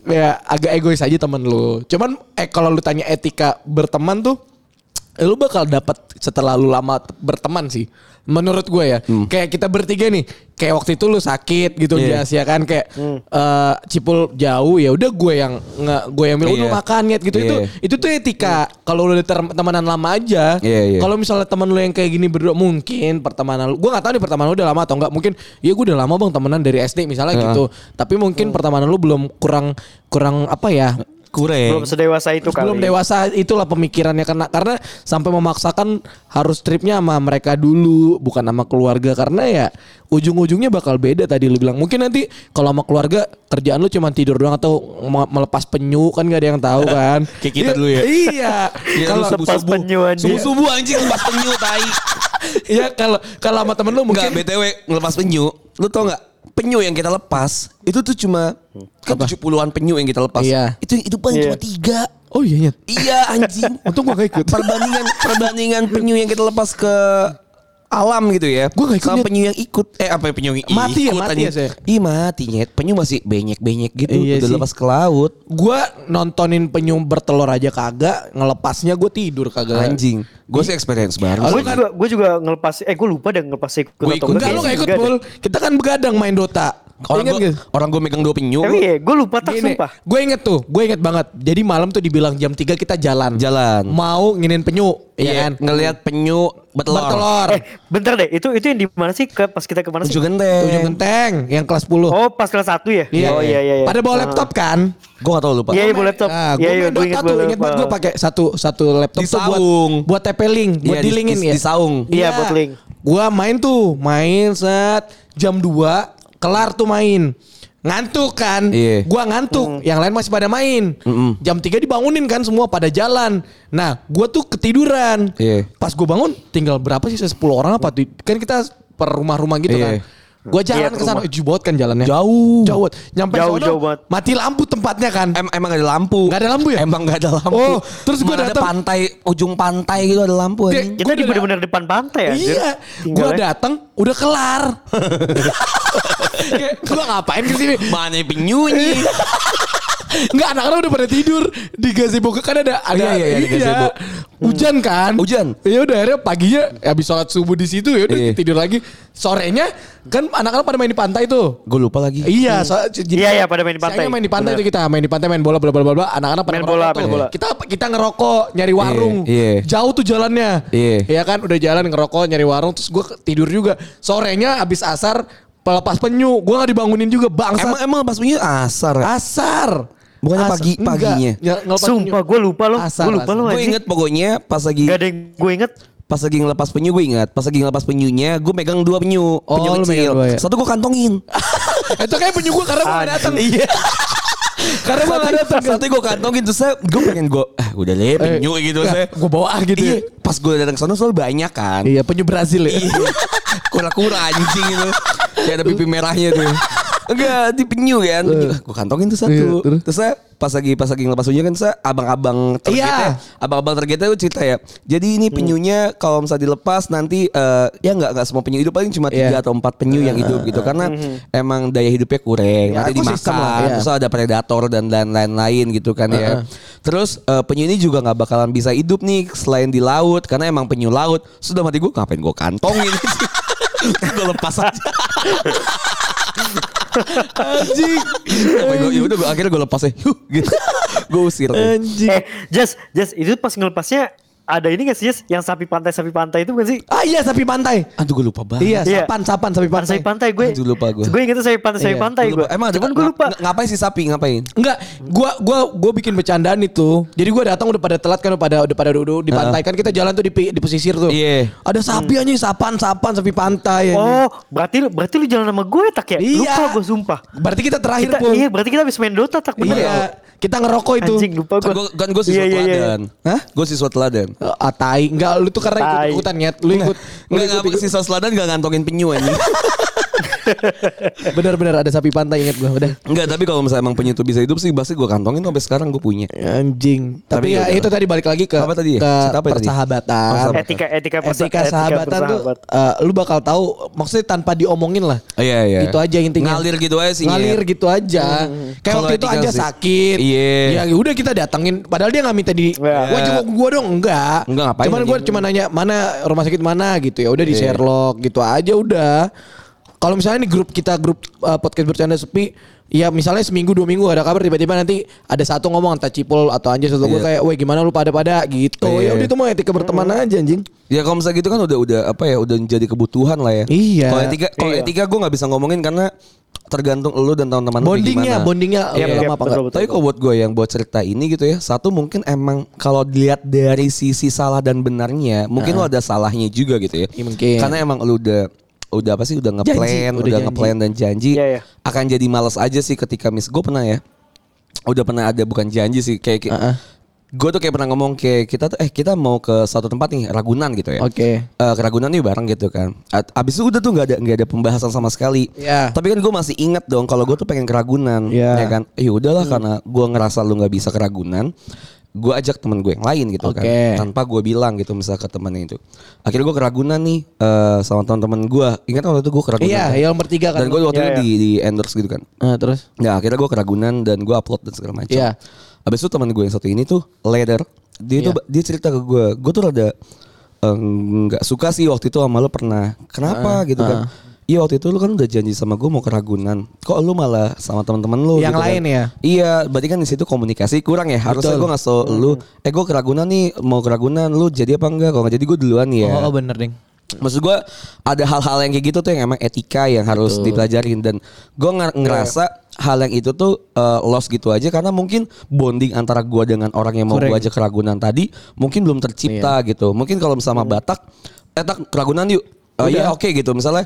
ya agak egois aja temen lu. Cuman eh kalau lu tanya etika berteman tuh lu bakal dapat setelah lu lama berteman sih. Menurut gue ya, kayak kita bertiga nih, kayak waktu itu lu sakit gitu Hmm. Iya. Jas, ya kan kayak eh, Cipul jauh ya udah gue yang nge gue yang bilang Iya. udah makan Nyet," gitu itu Iya. itu tuh etika. Kalau lu udah temenan lama aja, Iya, iya. kalau misalnya teman lu yang kayak gini berdua mungkin pertemanan lu, gue nggak tahu nih pertemanan lu udah lama atau enggak. Mungkin ya gue udah lama bang temenan dari SD misalnya Heeh. gitu. Tapi mungkin pertemanan lu belum kurang kurang apa ya? Kurang. Belum sedewasa itu kali. belum dewasa itulah pemikirannya karena karena sampai memaksakan harus tripnya sama mereka dulu bukan sama keluarga karena ya ujung-ujungnya bakal beda tadi lu bilang mungkin nanti kalau sama keluarga kerjaan lu cuma tidur doang atau me- melepas penyu kan gak ada yang tahu kan Kayak kita dulu ya. iya Iya, kalau Lepas penyu anjing. Subuh-subuh anjing lepas penyu tai. iya kalau kalau sama temen lu Enggak, mungkin BTW ngelepas penyu. Lu tau nggak? Penyu yang kita lepas itu tuh cuma kan 70-an penyu yang kita lepas. Iya. Itu yang hidupan Iya. cuma tiga. oh iya iya Iya anjing. untung gua gak ikut perbandingan perbandingan penyu yang kita lepas ke alam gitu ya. Gua nggak ikut, Sama penyu yang ikut. Eh apa yang penyu yang Mati ya, ikut, mati anjing. ya, saya? Ih mati nyet. Penyu masih benyek-benyek gitu. Iya udah sih. lepas ke laut. Gua nontonin penyu bertelur aja kagak, ngelepasnya gue tidur kagak. Anjing. Gue sih experience baru. Gue juga gue juga ngelepas eh gue lupa deh ngelepas ikut Gua atau ikut. Enggak lu gak ikut pul. Kita kan begadang main Dota. Orang Ingat gue gak? orang gue megang dua penyu. Tapi ya gue lupa tak Gini, sumpah. gue inget tuh, gue inget banget. Jadi malam tuh dibilang jam 3 kita jalan. Jalan. Mau nginin penyu, ya Iya kan? Ngelihat penyu bertelur. Bertelur. Eh bentar deh itu itu yang di mana sih ke pas kita ke mana sih? Ujung genteng. Ujung genteng yang kelas 10. Oh pas kelas 1 ya? Iya. Oh iya iya iya. Pada bawa laptop kan? Gue gak tau lupa. Iya iya bawa laptop. Nah, gue Iya iya main gue Dota ingat tuh, bawa inget banget gue pakai satu satu laptop Di tuh buat saung. buat TP-Link, buat Iya, di- dilingin di- ya. di saung. Iya, buat link. Gua main tuh, main set jam 2 kelar tuh main. Ngantuk kan? Iya. Gua ngantuk, yang lain masih pada main. Mm-mm. Jam 3 dibangunin kan semua pada jalan. Nah, gua tuh ketiduran. Iya. Pas gua bangun tinggal berapa sih 10 orang apa tuh? Kan kita per rumah-rumah gitu Iya. kan. Gua jalan Iya, ke sana, banget kan jalannya. Jauh. Jauh. banget. Nyampe Jauh, sono, jauh banget. mati lampu tempatnya kan. Em- emang gak ada lampu. Nggak ada lampu ya? Emang gak ada lampu. Oh, terus ada datang- pantai, ujung pantai gitu ada lampu. Dia-. Kita di bener-bener depan pantai ya. Iya, gua datang udah kelar. Kayak, gua ngapain ke sini? Mana penyunya? Enggak anak-anak udah pada tidur di gazebo kan ada ada Iya, iya, iya, di gazebo. Hujan kan? Hujan. Ya udah akhirnya paginya habis sholat subuh di situ ya udah Iya. tidur lagi. Sorenya kan anak-anak pada main di pantai tuh. Gue lupa lagi. Iya, so, jadi- Iya, iya, pada main di pantai. Main di pantai tuh kita, main di pantai main bola bola bola bola. Anak-anak pada Main bola, main bola. Kita kita ngerokok, nyari warung. iya. Jauh tuh jalannya. Iya. Iya kan udah jalan ngerokok, nyari warung terus gue tidur juga. Sorenya habis asar pelepas penyu, gue gak dibangunin juga bangsat. Emang emang pas penyu asar. ya? asar. Bukannya Asar. pagi- Enggak. paginya? Ya, ngelepas Sumpah gue lupa loh. Asar, Gue lupa loh Gue inget pokoknya pas lagi Gak ada yang gue inget. pas lagi ngelepas penyu gue ingat. Pas lagi ngelepas penyunya gue megang dua penyu. Oh, penyu lu kecil. dua ya? Satu gue kantongin. Itu kayak penyu gue karena gue gak datang. Iya. Karena gue gak datang. Satu gue kantongin terus saya gue pengen gue ah udah deh penyu gitu saya. Gue bawa ah gitu. Iya, ya. pas gue datang ke sana soal banyak kan. Iya penyu Brazil ya. Kura-kura anjing itu. Kayak ada pipi merahnya tuh. Enggak, di penyu kan. Gue kantongin tuh satu. Iya, terus? terus saya pas lagi pas lagi ngelepas penyu kan saya abang-abang targetnya, Iya. abang-abang targetnya tuh cerita ya. Jadi ini penyunya kalau misalnya dilepas nanti eh, ya nggak nggak semua penyu hidup paling cuma tiga Iya. atau empat penyu yang hidup gitu karena emang daya hidupnya kurang. Ya, nanti dimakan, lah, iya. terus ada predator dan lain-lain gitu kan ya. Terus eh, penyu ini juga nggak bakalan bisa hidup nih selain di laut karena emang penyu laut. Sudah mati gue ngapain gue kantongin? gue lepas aja. Anjing. Ya udah gue akhirnya gue lepas ya. Gitu. gue usir. Anjing. Eh, Jas, Jas, itu pas ngelepasnya ada ini gak sih Jas? Yang sapi pantai sapi pantai itu bukan sih? Ah iya sapi pantai. Aduh gue lupa banget. Iya, Iya. sapan sapan sapi pantai. Sapi pantai gue. Aduh, lupa gue. Gue inget sapi pantai sapi Iya, pantai gue. lupa. Emang Cuman gue lupa. ng- ngapain sih sapi ngapain? Enggak, gua gua gua bikin bercandaan itu. Jadi gua datang udah pada telat kan udah pada udah pada duduk di pantai kan kita jalan tuh di, di pesisir tuh. Iya. Ada sapi aja sapan sapan sapi pantai. Oh, berarti lu- berarti lu jalan sama gue tak ya? Iya. Lupa gue sumpah. Berarti kita terakhir Kita, pun. iya, berarti kita habis main Dota tak bener Iya, ya? kita ngerokok itu. Anjing lupa Kan gue. gue kan gue siswa Iya, iya. teladan. Hah? Gue siswa teladan. Ah, tai. Enggak, lu tuh karena ikut Tai. ikutan nyet. Lu ikut. Lu Enggak ikut, ngapa ikut. siswa teladan gak ngantongin penyu anjing. Bener-bener ada sapi pantai inget gua udah. Enggak, tapi kalau misalnya emang penyu itu bisa hidup sih pasti gue kantongin sampai sekarang gue punya. Anjing. Tapi, Tapi ya ya itu tadi balik lagi ke Apa tadi ya? ke apa tadi? persahabatan. Oh, sahabat. Etika etika persa- Etika sahabatan tuh eh, lu bakal tahu maksudnya tanpa diomongin lah. Oh, iya iya. Itu aja intinya. Ngalir gitu aja sih. Ngalir gitu aja. Kayak Kalau waktu itu aja sih. sakit. Iya. Ya udah kita datengin. Padahal dia nggak minta di. Iya. Wah cuma gua dong enggak. Enggak, ngapain Cuman gua anjing? cuma nanya mana rumah sakit mana gitu ya. Udah di Iya. Sherlock gitu aja udah. Kalau misalnya nih grup kita grup uh, podcast bercanda sepi, ya misalnya seminggu dua minggu ada kabar tiba-tiba nanti ada satu ngomong entah cipul atau anjir satu gue Iya. kayak, weh gimana lu pada-pada gitu. Ya Iya. udah itu mah etika berteman aja anjing. Ya kalau misalnya gitu kan udah udah apa ya udah jadi kebutuhan lah ya. Iya. Kalau etika kalau Iya. etika gue nggak bisa ngomongin karena tergantung lu dan teman-teman Bondingnya, gimana. bondingnya Iya, udah iya, lama apa betul, enggak? betul. Tapi kalau buat gue yang buat cerita ini gitu ya, satu mungkin emang kalau dilihat dari sisi salah dan benarnya, mungkin lo ada salahnya juga gitu ya. Iya, mungkin. Karena emang lu udah udah apa sih udah ngeplan, udah, udah ngeplan dan janji, Iya, iya. akan jadi males aja sih ketika mis gue pernah ya, udah pernah ada bukan janji sih kayak Heeh. gue tuh kayak pernah ngomong kayak kita tuh eh kita mau ke suatu tempat nih Ragunan gitu ya. Oke. Eh, ke Ragunan nih bareng gitu kan. Abis itu udah tuh nggak ada nggak ada pembahasan sama sekali. Iya. Tapi kan gue masih inget dong kalau gue tuh pengen ke Ragunan, Iya. ya kan. Ya udahlah karena gue ngerasa lu nggak bisa ke Ragunan. Gue ajak temen gue yang lain gitu kan Oke. tanpa gue bilang gitu misal ke temennya itu akhirnya gue keragunan nih eh, sama teman-teman gue ingat waktu itu gue keragunan Iya, kan? yang bertiga kan. dan gue waktu Iya, itu iya. di, di endorse gitu kan Nah, terus Nah akhirnya gue keragunan dan gue upload dan segala macam. Iya. Abis itu teman gue yang satu ini tuh leader. Dia tuh Iya. dia cerita ke gue, gue tuh rada eh, nggak suka sih waktu itu sama lo pernah. Kenapa gitu kan? Iya waktu itu lu kan udah janji sama gue mau ke Ragunan. Kok lu malah sama teman-teman lu? Yang gitu lain kan? ya? Iya, berarti kan di situ komunikasi kurang ya. Harusnya gue ngasih tau lu, eh gue ke Ragunan nih, mau ke Ragunan, lu jadi apa enggak? Kalau nggak jadi gue duluan ya. Oh, bener, Ding. Maksud gue ada hal-hal yang kayak gitu tuh yang emang etika yang harus dipelajarin dan gue ngerasa hal yang itu tuh uh, lost gitu aja karena mungkin bonding antara gue dengan orang yang mau gue ajak ke Ragunan tadi mungkin belum tercipta gitu. Mungkin kalau sama Batak, eh tak Ragunan yuk. Oh iya oke gitu misalnya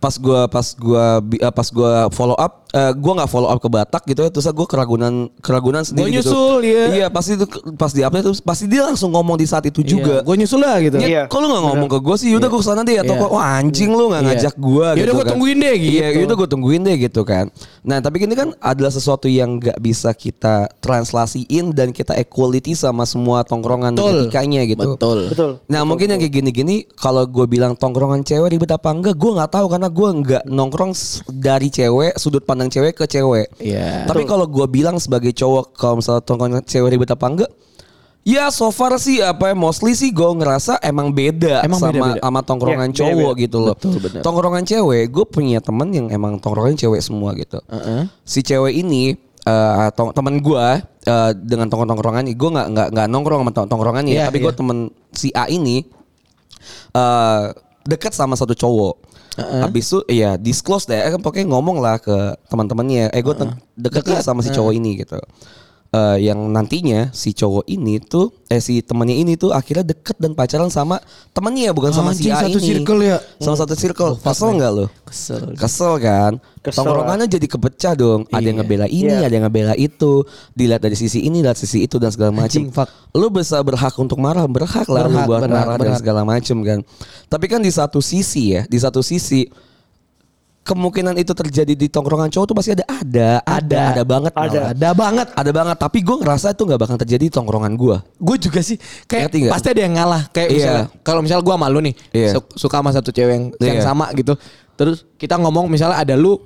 pas gua pas bi- eh, pas gua follow up eh, gua nggak follow up ke Batak gitu ya terus gua keragunan keragunan sendiri gitu. nyusul, iya. Iya pasti itu pas di update tuh pasti dia langsung ngomong di saat itu juga. Gue nyusul lah gitu. Iya. kok lu gak ngomong ke gue sih? Yaudah gue ke sana deh Atau Iya. kok wah anjing lu gak Iya. ngajak gue Yaudah gitu gua tungguin deh, gitu. Iya yaudah gue tungguin deh gitu kan Nah tapi ini kan adalah sesuatu yang gak bisa kita translasiin Dan kita equality sama semua tongkrongan Betul. etikanya gitu Betul. Betul. Nah mungkin yang kayak gini-gini Kalau gue bilang tongkrongan cewek ribet apa enggak Gue gak tahu karena gue nggak nongkrong dari cewek Sudut pandang cewek ke cewek Iya. Tapi kalau gue bilang sebagai cowok Kalau misalnya tongkrongan cewek ribet apa enggak Ya so far sih apa ya mostly sih gue ngerasa emang beda Emang sama beda-beda. sama tongkrongan Iya, cowok beda-beda. gitu loh. Betul, benar. Tongkrongan cewek gue punya temen yang emang tongkrongan cewek semua gitu. Heeh. Si cewek ini eh tong- temen gue eh, dengan tongkrong-tongkrongan gue nggak nggak nggak nongkrong sama tong- tongkrongannya Iya, tapi gue iya. temen si A ini eh dekat sama satu cowok. Habis itu ya disclose deh, eh, pokoknya ngomong lah ke teman-temannya, eh gue deket lah sama si cowok ini gitu. Eh, yang nantinya si cowok ini tuh eh si temannya ini tuh akhirnya deket dan pacaran sama temennya bukan sama si Anjing, A satu ini. circle ya? Sama satu circle. Kesel nggak lo? Kesel. Kesel kan? Kesel Tongkrongannya jadi kepecah dong. Ada yang Iya. ngebela ini, Iya. ada yang ngebela itu. Dilihat dari sisi ini, lihat sisi itu dan segala macam. Lu bisa berhak untuk marah, berhak lah lu Berhak, buat berhak, marah dan berhak. segala macam kan. Tapi kan di satu sisi ya, di satu sisi kemungkinan itu terjadi di tongkrongan cowok tuh pasti ada, ada, ada, ada banget, Ada. malah. Ada banget. ada banget. Tapi gue ngerasa itu nggak bakal terjadi di tongkrongan gue. Gue juga sih kayak Ngerti pasti ada yang ngalah. Kayak Iya. misalnya kalau misalnya gue malu nih Iya. su- suka sama satu cewek yang, yang Iya. sama gitu. Terus kita ngomong misalnya ada lu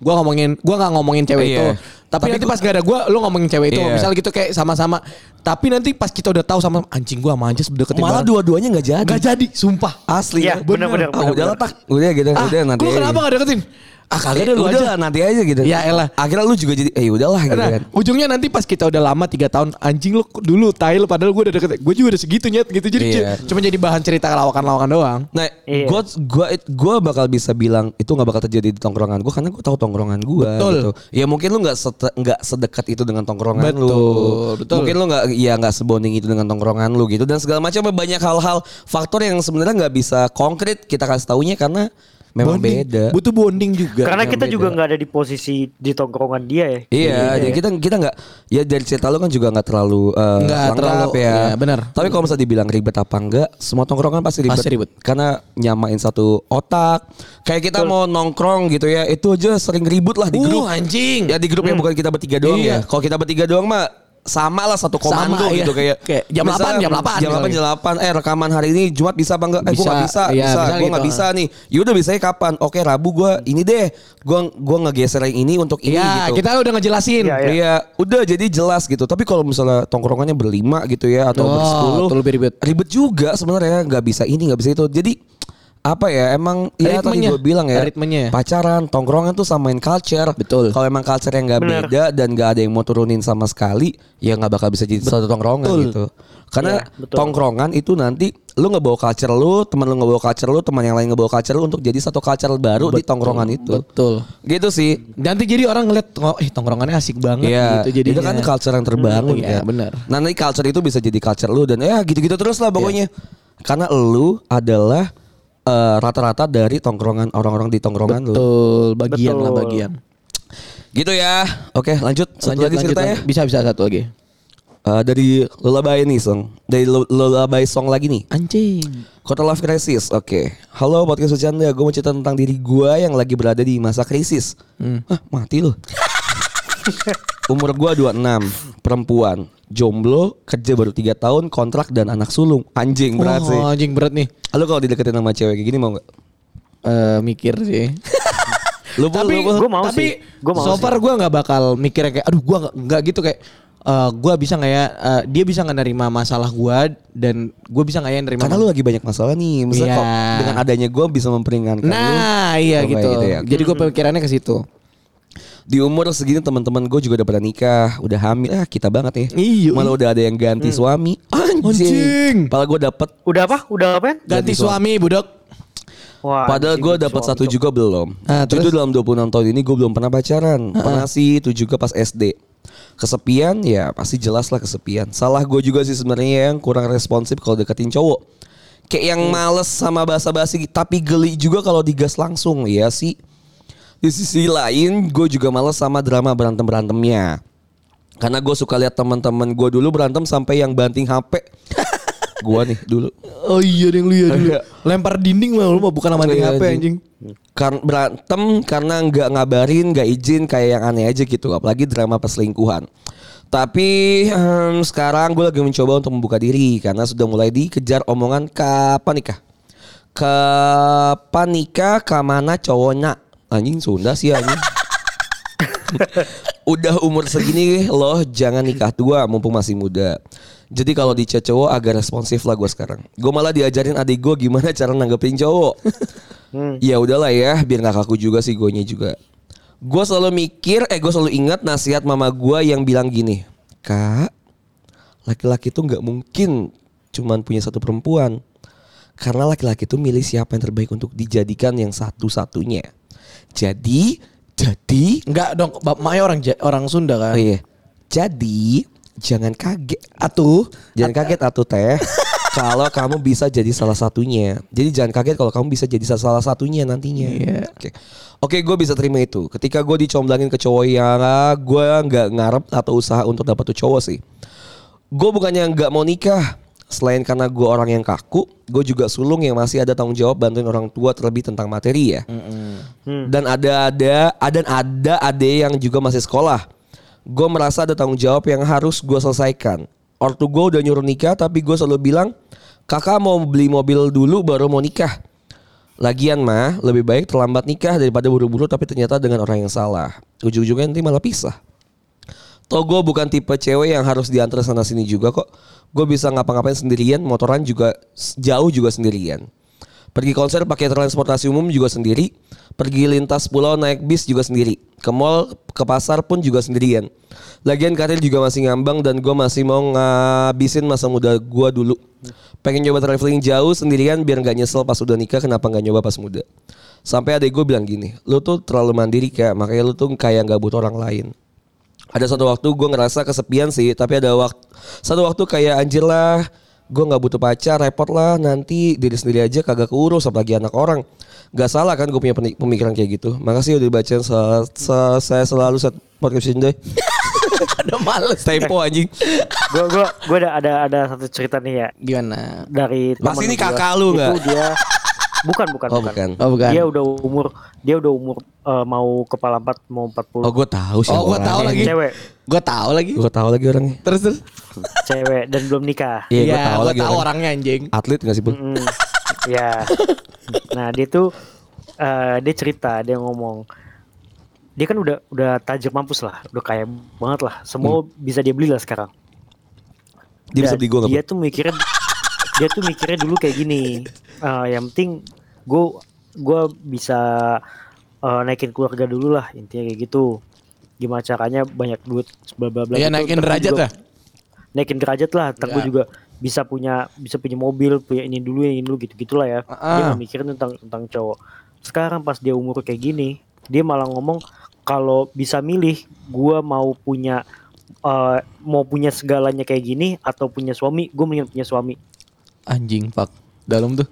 gue ngomongin gue nggak ngomongin cewek Iya. itu tapi, Tapi nanti gua- pas gak ada gue lu ngomongin cewek itu Iya. misalnya gitu kayak sama-sama tapi nanti pas kita udah tahu sama anjing gue sama aja deketin Malah dua-duanya nggak jadi. Nggak jadi sumpah Asli. Iya, benar-benar, Ah, udah benar-benar. letak. Udah gitu. ah udah nanti. lu kenapa gak deketin ah kagak ada lu udah aja lah, nanti aja gitu. Ya elah. Akhirnya lu juga jadi eh udahlah gitu Nah, kan. ujungnya nanti pas kita udah lama tiga tahun anjing lu dulu tai lu padahal gue udah deket gue juga udah segitu nyet gitu jadi Iya. cu- cuma jadi bahan cerita lawakan-lawakan doang Nah, Iya. gua gua gua bakal bisa bilang itu nggak bakal terjadi di tongkrongan gua karena gua tahu tongkrongan gua Betul. gitu. Ya mungkin lu nggak sete- nggak sedekat itu dengan tongkrongan Betul, lu. betul. Mungkin lu nggak ya nggak sebonding itu dengan tongkrongan lu gitu dan segala macam banyak hal-hal faktor yang sebenarnya nggak bisa konkret kita kasih taunya karena memang Bonding. beda. butuh bonding juga Karena kita beda. juga nggak ada di posisi di tongkrongan dia ya. Iya, jadi kita kita nggak ya dari cerita lu kan juga nggak terlalu eh, Nggak lengkap terlalu, ya. iya, benar. Tapi kalau misalnya dibilang ribet apa enggak, semua tongkrongan pasti ribet. Pasti ribet. Karena nyamain satu otak. Kayak kita mau nongkrong gitu ya, itu aja sering ribut lah di Uh, grup. anjing. Ya di grup yang bukan kita bertiga doang Iya. ya. Kalau kita bertiga doang mah sama lah satu komando Sama, iya. gitu kayak Kayak jam misalnya 8, jam 8 jam 8 jam 8 eh rekaman hari ini Jumat bisa apa enggak eh gua Bisa, nggak bisa iya, bisa nggak gitu. bisa nih yaudah bisanya kapan oke Rabu gua ini deh gua gua ngegeser yang ini untuk ini Iya, gitu kita udah ngejelasin. Iya, iya. Iya, udah jadi jelas gitu. Tapi kalau misalnya tongkrongannya berlima gitu ya atau Oh, bersepuluh, lebih ribet. Ribet juga sebenarnya nggak bisa ini nggak bisa itu. Jadi apa ya emang ya tadi Ritmenya. gue bilang ya Ritmenya. pacaran tongkrongan tuh samain culture Betul. kalau emang culture yang nggak beda dan nggak ada yang mau turunin sama sekali ya nggak bakal bisa jadi satu tongkrongan Betul. gitu karena Iya, betul. tongkrongan itu nanti lu nggak bawa culture lu teman lu nggak bawa culture lu teman yang lain nggak bawa culture lu untuk jadi satu culture baru di tongkrongan itu Betul. gitu sih Nanti jadi orang ngeliat, oh, eh tongkrongannya asik banget Iya, gitu. Jadi itu kan culture yang terbangun Hmm, iya, ya. benar. Nah, nanti culture itu bisa jadi culture lu dan ya gitu-gitu terus lah pokoknya. Karena lu adalah eh, rata-rata dari tongkrongan orang-orang di tongkrongan lu. Betul, bagian lah Betul. bagian. Gitu ya. Oke, lanjut. Satu Lanjut, lagi lanjut, ceritanya. lanjut. Bisa bisa satu lagi. Eh, dari Lullaby nih, Song. Dari Lu- Lullaby Song lagi nih. Anjing. Kota Love Crisis. Oke. Halo podcast bercanda. Gue mau cerita tentang diri gue yang lagi berada di masa krisis. Hmm. Hah, mati lu. Umur gue 26, perempuan. Jomblo, kerja baru tiga tahun, kontrak dan anak sulung. Anjing berat sih. Oh, anjing berat nih. Lu kalau dideketin sama cewek kayak gini mau nggak? Eh mikir sih. Lu tapi lu? Gua mau tapi sih. Gua mau so sih. far gue nggak bakal mikirnya kayak aduh gue nggak gitu kayak eh gue bisa nggak ya eh, dia bisa nggak nerima masalah gue dan gue bisa nggak ya nerima Karena lu lagi banyak masalah nih. Misalnya Iya. kok dengan adanya gue bisa memperingankan lu. nah iya Oh, gitu gitu ya. jadi gue pikirannya ke situ Di umur segini teman-teman gue juga udah pada nikah, udah hamil. Ah, kita banget ya. Iya, Malah udah ada yang ganti suami. Anjing. Anjing. Padahal gue dapet Udah apa? Udah apa? ganti suami budok Wah, Padahal gue dapat suami satu juga belum. Ah, Jujur terus? dalam 26 tahun ini gue belum pernah pacaran. Pernah sih itu juga pas SD. Kesepian ya pasti jelas lah kesepian. Salah gue juga sih sebenarnya yang kurang responsif kalau deketin cowok. Kayak yang males sama basa-basi tapi geli juga kalau digas langsung ya sih. Di sisi lain gue juga males sama drama berantem-berantemnya. Karena gue suka lihat teman-teman gue dulu berantem sampai yang banting HP. gue nih dulu. oh iya yang lu ya dulu Iya. lempar dinding mah lu mah bukan sama Iya, HP anjing. Kar- berantem karena nggak ngabarin, nggak izin kayak yang aneh aja gitu. Apalagi drama perselingkuhan. Tapi em, sekarang gue lagi mencoba untuk membuka diri karena sudah mulai dikejar omongan kapan nikah. Kapan nikah, ke mana cowoknya? Anjing Sunda sih anjing. Udah umur segini loh jangan nikah tua mumpung masih muda. Jadi kalau di cowok agak responsif lah gue sekarang. Gue malah diajarin adik gue gimana cara nanggepin cowok. Ya udahlah ya, biar nggak kaku juga sih gue juga. Gue selalu mikir, eh gue selalu ingat nasihat mama gue yang bilang gini, kak, laki-laki tuh nggak mungkin cuman punya satu perempuan. Karena laki-laki tuh milih siapa yang terbaik untuk dijadikan yang satu-satunya. Jadi, jadi, enggak dong bap maknya orang Ja- orang Sunda kan oh iya, jadi jangan kaget atuh Jangan kaget atuh teh. kalau kamu bisa jadi salah satunya. Jadi jangan kaget kalau kamu bisa jadi salah satunya nantinya. Iya. Oke, oke, gue bisa terima itu. Ketika gue dicomblangin ke cowok yang gue nggak ngarep atau usaha untuk dapat tuh cowok sih. Gue bukannya nggak mau nikah. Selain karena gue orang yang kaku, gue juga sulung yang masih ada tanggung jawab bantuin orang tua terlebih tentang materi ya. Dan ada ada ada ada ada yang juga masih sekolah. Gue merasa ada tanggung jawab yang harus gue selesaikan. Ortu gue udah nyuruh nikah tapi gue selalu bilang kakak mau beli mobil dulu baru mau nikah. Lagian mah lebih baik terlambat nikah daripada buru-buru tapi ternyata dengan orang yang salah. Ujung-ujungnya nanti malah pisah. Toh gue bukan tipe cewek yang harus diantar sana sini juga kok. Gue bisa ngapa-ngapain sendirian, motoran juga jauh juga sendirian. Pergi konser pakai transportasi umum juga sendiri. Pergi lintas pulau naik bis juga sendiri. Ke mall, ke pasar pun juga sendirian. Lagian karir juga masih ngambang dan gue masih mau ngabisin masa muda gue dulu. Pengen nyoba traveling jauh sendirian biar nggak nyesel pas udah nikah kenapa nggak nyoba pas muda. Sampai adek gue bilang gini, lu tuh terlalu mandiri kayak makanya lu tuh kayak nggak butuh orang lain. Ada satu waktu gue ngerasa kesepian sih, tapi ada waktu satu waktu kayak anjir lah, gue nggak butuh pacar, repot lah nanti diri sendiri aja kagak keurus apalagi anak orang. Gak salah kan gue punya pemikiran kayak gitu. Makasih udah dibacain se- se- saya selalu set podcast ini deh. ada males Tempo anjing. Gue gue gue ada ada ada satu cerita nih ya gimana dari Pasti ini kakak lu Itu nggak? dia bukan bukan Oh bukan. oh bukan Dia udah umur dia udah umur eh, mau kepala empat mau 40 Oh gue tahu sih. oh gue tahu lagi Cewek. gue tahu lagi Gue tahu lagi orangnya. terus terus cewek dan belum nikah. Iya gue Iya, tahu gua lagi tahu orangnya. anjing Atlet gak sih pun? Mm, ya. Nah dia tuh eh, dia cerita dia ngomong dia kan udah udah tajir mampus lah, udah kaya banget lah, semua bisa dia beli lah sekarang. Dia bisa Dan beli gue Dia tuh mikirnya dia tuh mikirnya dulu kayak gini. eh, yang penting gue gue bisa eh, naikin keluarga dulu lah intinya kayak gitu. Gimana caranya banyak duit bla bla bla. Iya, gitu. naikin derajat juga- lah. Naikin derajat lah. Ntar gue Iya. juga bisa punya bisa punya mobil, punya ini dulu ini dulu gitu gitulah ya. Dia Ah. nggak mikirin tentang tentang cowok. Sekarang pas dia umur kayak gini, dia malah ngomong kalau bisa milih, gua mau punya eh, mau punya segalanya kayak gini atau punya suami, gue mendingan punya suami. Anjing fuck dalam tuh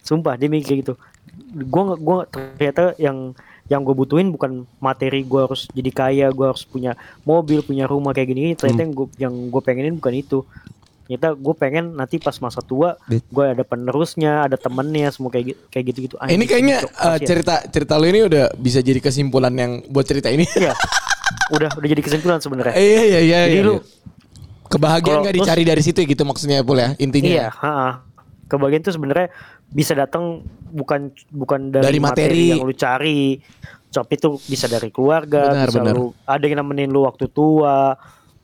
Sumpah dia mikir gitu. Gua gua ternyata yang yang gue butuhin bukan materi gue harus jadi kaya, gue harus punya mobil, punya rumah kayak gini. Ternyata yang gue yang gue pengenin bukan itu. Ternyata gue pengen nanti pas masa tua, gue ada penerusnya, ada temennya, semua kayak gitu kayak gitu gitu. ini kayaknya eh, cerita cerita lu ini udah bisa jadi kesimpulan yang buat cerita ini Iya. udah udah jadi kesimpulan sebenarnya. Iya iya iya. Jadi iya. lu kebahagiaan nggak dicari dari situ gitu maksudnya Pul ya intinya. Iya, ha Kebagian tuh sebenarnya bisa datang bukan bukan dari, Dari materi. yang lu cari. Tapi itu bisa dari keluarga, Benar, bisa benar. lu ada yang nemenin lu waktu tua.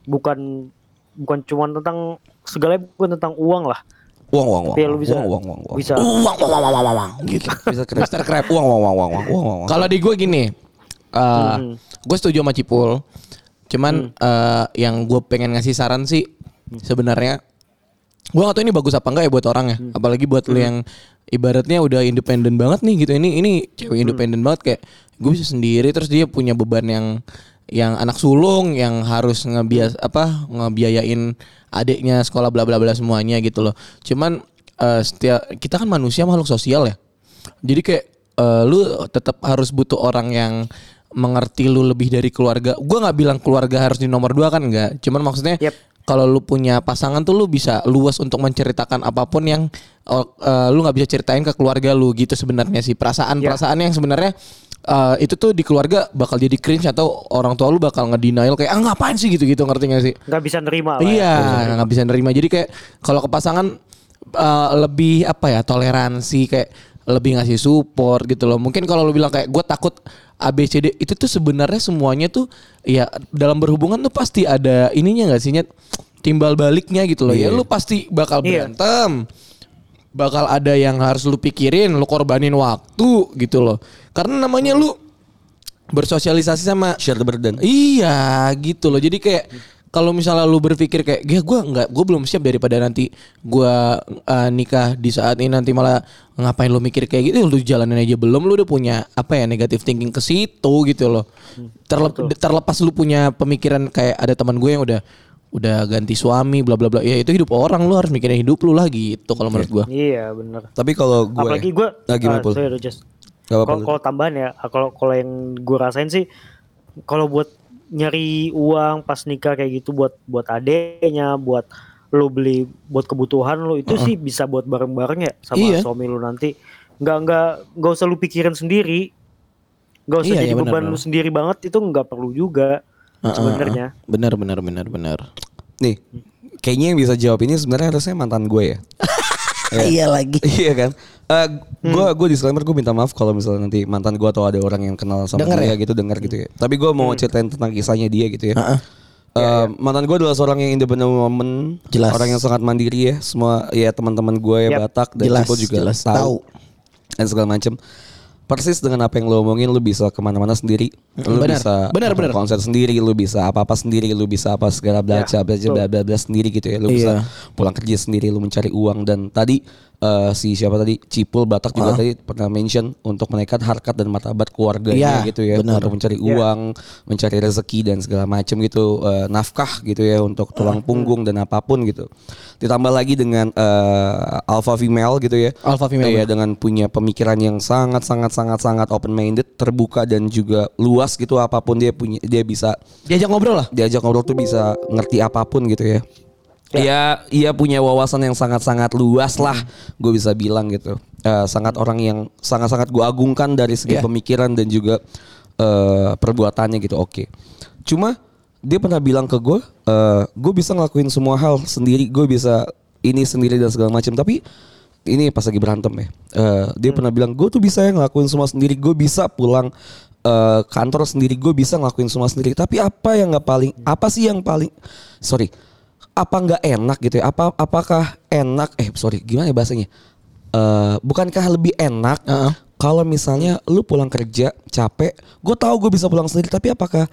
Bukan bukan cuma tentang segalanya bukan tentang uang lah. Uang uang uang. Tapi ya lu bisa Uang uang uang. uang. bisa Uang uang uang uang uang, uang gitu. Bisa Mr. Crab. Uang uang uang uang uang uang. uang. Kalau di gue gini, eh Hmm. gue setuju sama Cipul. Cuman eh, yang gue pengen ngasih saran sih sebenarnya, gue gak tahu ini bagus apa enggak ya buat orang ya. Apalagi buat lu yang ibaratnya udah independen banget nih gitu. Ini ini cewek independen banget kayak gue bisa sendiri. Terus dia punya beban yang yang anak sulung yang harus ngebias apa ngebiayain adiknya sekolah bla bla bla semuanya gitu loh. Cuman eh, setiap kita kan manusia makhluk sosial ya. Jadi kayak eh, lu tetap harus butuh orang yang mengerti lu lebih dari keluarga. Gua nggak bilang keluarga harus di nomor dua kan nggak. Cuman maksudnya Yep. kalau lu punya pasangan tuh lu bisa luas untuk menceritakan apa pun yang eh, lu nggak bisa ceritain ke keluarga lu gitu sebenarnya sih perasaan-perasaan yang sebenarnya eh, itu tuh di keluarga bakal jadi cringe atau orang tua lu bakal ngedenial kayak ah ngapain sih gitu-gitu ngerti gak sih? nggak bisa nerima lah. ya. Iya, nggak bisa nerima. Jadi kayak kalau ke pasangan eh, lebih apa ya toleransi kayak lebih ngasih support gitu loh. Mungkin kalau lu bilang kayak gue takut ABCD itu tuh sebenarnya semuanya tuh ya dalam berhubungan tuh pasti ada ininya nggak sih Nyet? timbal baliknya gitu loh. Ya lu pasti bakal Iya. berantem. Bakal ada yang harus lu pikirin, lu korbanin waktu gitu loh. Karena namanya lu bersosialisasi sama Share the burden. Iya gitu loh. Jadi kayak kalau misalnya lu berpikir kayak ya gue nggak gue belum siap daripada nanti gue uh, nikah di saat ini nanti malah ngapain lu mikir kayak gitu lu jalanin aja belum lu udah punya apa ya negatif thinking ke situ gitu loh Terlep- terlepas lu punya pemikiran kayak ada teman gue yang udah udah ganti suami bla bla bla ya itu hidup orang lu harus mikirin hidup lu lah gitu kalau menurut gue Iya, bener. Tapi kalau gue Apalagi gue Nah, gimana, Pul? sorry, Just. Gak apa-apa, Kalau Pul. kalau tambahan ya, kalau kalau yang gue rasain sih kalau buat nyari uang pas nikah kayak gitu buat buat adeknya, buat lo beli buat kebutuhan lo itu sih bisa buat bareng-bareng ya sama Iya. suami lo nanti. Nggak nggak nggak usah lu pikirin sendiri. Nggak usah Iya, jadi iya, beban lu sendiri banget itu nggak perlu juga sebenarnya. benar benar benar benar nih kayaknya yang bisa jawab ini sebenarnya harusnya mantan gue ya. iya lagi iya kan? Eh gue gue disclaimer gue minta maaf kalau misalnya nanti mantan gue atau ada orang yang kenal sama Denger dia ya? gitu dengar gitu ya. Tapi gue mau ceritain tentang kisahnya dia gitu ya. Eh, mantan gue adalah seorang yang independent woman, Jelas. orang yang sangat mandiri ya. Semua ya teman-teman gue ya Yap. Batak dan Cipo juga jelas. Tahu. dan segala macam. Persis dengan apa yang lo omongin, lo bisa ke mana-mana sendiri, lo benar. bisa Benar, nonton benar. konser sendiri, lo bisa apa-apa sendiri, lo bisa apa segala belajar, belajar, bla bla bla sendiri gitu ya. Lo bisa Iya. pulang kerja sendiri, lo mencari uang dan tadi eh, si siapa tadi Cipul Batak juga tadi pernah mention untuk menaikkan harkat dan martabat keluarganya Iya, gitu ya benar. untuk mencari uang, mencari rezeki dan segala macam gitu eh, nafkah gitu ya untuk tulang punggung dan apa pun gitu. Ditambah lagi dengan eh, alpha female gitu ya. Alpha female, Iya dengan punya pemikiran yang sangat sangat sangat sangat open minded, terbuka dan juga luas gitu apa pun dia punya dia bisa diajak ngobrol lah diajak ngobrol tuh bisa ngerti apa pun gitu ya. Ya, ia punya wawasan yang sangat-sangat luas lah, gue bisa bilang gitu. Eh, sangat orang yang sangat-sangat gue agungkan dari segi Iya. pemikiran dan juga eh, perbuatannya gitu. Oke, cuma dia pernah bilang ke gue, eh, gue bisa ngelakuin semua hal sendiri, gue bisa ini sendiri dan segala macam. Tapi ini pas lagi berantem ya, eh, dia pernah bilang gue tuh bisa ya ngelakuin semua sendiri, gue bisa pulang eh, kantor sendiri, gue bisa ngelakuin semua sendiri. Tapi apa yang nggak paling, apa sih yang paling, sorry, apa nggak enak gitu ya? Apa apakah enak? Eh sorry, gimana ya bahasanya? Eh, bukankah lebih enak Heeh. kalau misalnya lu pulang kerja capek, gue tahu gue bisa pulang sendiri, tapi apakah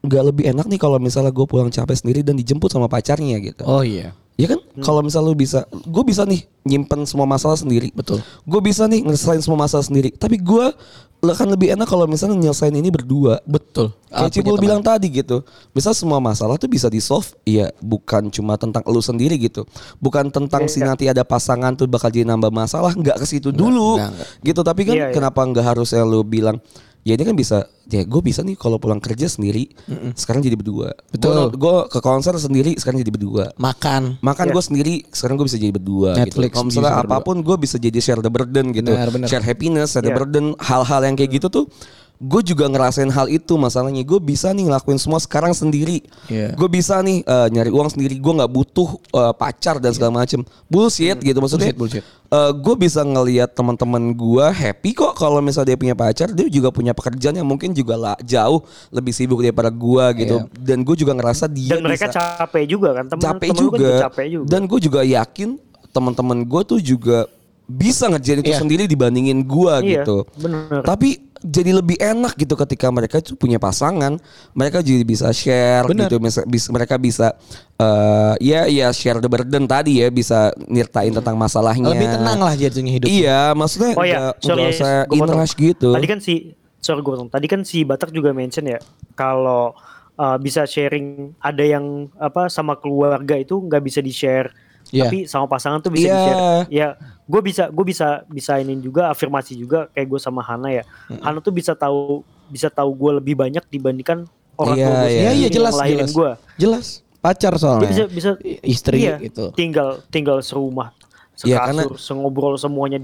nggak lebih enak nih kalau misalnya gue pulang capek sendiri dan dijemput sama pacarnya gitu? oh iya Ya kan, kalau misalnya lu bisa, gue bisa nih nyimpen semua masalah sendiri. Betul. Gue bisa nih ngelesain semua masalah sendiri. Tapi gue akan lebih enak kalau misalnya nyelesain ini berdua. betul Kayak Cipul teman. bilang tadi gitu. Bisa semua masalah tuh bisa di solve. Iya, bukan cuma tentang lu sendiri gitu. Bukan tentang si nanti ada pasangan tuh bakal jadi nambah masalah. Nggak ke situ dulu. enggak, enggak. Gitu. Tapi kan Iya, iya. kenapa nggak harusnya lu bilang Ya ini kan bisa, ya gue bisa nih kalau pulang kerja sendiri, sekarang jadi berdua. Betul. Gue ke konser sendiri, sekarang jadi berdua. makan Makan gue sendiri, sekarang gue bisa jadi berdua gitu. Netflix Kalau misalnya berdua. apa pun gue bisa jadi share the burden gitu. Benar, benar. Share happiness, share the Iya. burden, hal-hal yang kayak gitu tuh gue juga ngerasain hal itu masalahnya gue bisa nih ngelakuin semua sekarang sendiri Iya. gue bisa nih eh, nyari uang sendiri gue nggak butuh eh, pacar dan segala macem bullshit gitu maksudnya Bullshit, bullshit. gue bisa ngelihat teman-teman gue happy kok kalau misalnya dia punya pacar dia juga punya pekerjaan yang mungkin juga lah jauh lebih sibuk daripada gue gitu dan gue juga ngerasa dia Dan mereka bisa capek juga kan temen, capek temen kan juga. capek juga. Dan gue juga yakin teman-teman gue tuh juga bisa ngerjain itu Iya. sendiri dibandingin gue Iya, gitu. bener. Tapi jadi lebih enak gitu ketika mereka tuh punya pasangan, mereka jadi bisa share Bener. gitu, bisa, bisa- mereka bisa eh ya ya share the burden tadi ya, bisa nyertain tentang masalahnya. Lebih tenang lah jadinya hidup. Iya, maksudnya Oh ya, nggak sorry, nggak usah gua inrush gitu. Tadi kan si sorry gue. Tadi kan si Batak juga mention ya kalau uh, bisa sharing ada yang apa sama keluarga itu nggak bisa di share. Iya. Tapi sama pasangan tuh bisa Iya. di share. Ya, gue bisa gue bisa bisa ini juga afirmasi juga kayak gue sama Hana ya. Hana tuh bisa tahu bisa tahu gue lebih banyak dibandingkan orang Iya, tua gue iya. Iya yang jelas jelas. gue. Jelas. Pacar Dia soalnya. bisa bisa Istri iya, gitu. Tinggal tinggal serumah, Iya, sekasur, sengobrol semuanya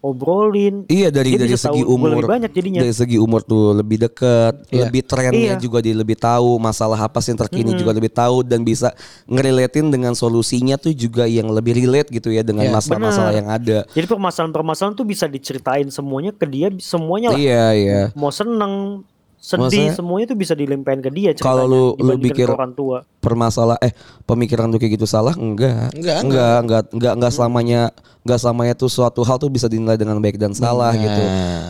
diobrolin. Iya dari Dia dari segi umur lebih banyak jadinya. dari segi umur tuh lebih dekat, Iya. lebih trennya Iya. juga dia lebih tahu masalah apa sih yang terkini juga lebih tahu dan bisa ngerelatein dengan solusinya tuh juga yang lebih relate gitu ya dengan Iya, masalah-masalah yang ada. Jadi permasalahan-permasalahan tuh bisa diceritain semuanya ke dia semuanya lah. Iya iya. Mau seneng, Maksudnya, sedih, semuanya tuh bisa dilimpahin ke dia kalau lu- lu pikir- orang tua. Permasalah eh pemikiran tuh kayak gitu salah enggak Enggak, enggak enggak enggak enggak selamanya enggak selamanya tuh suatu hal tuh bisa dinilai dengan baik dan salah gitu.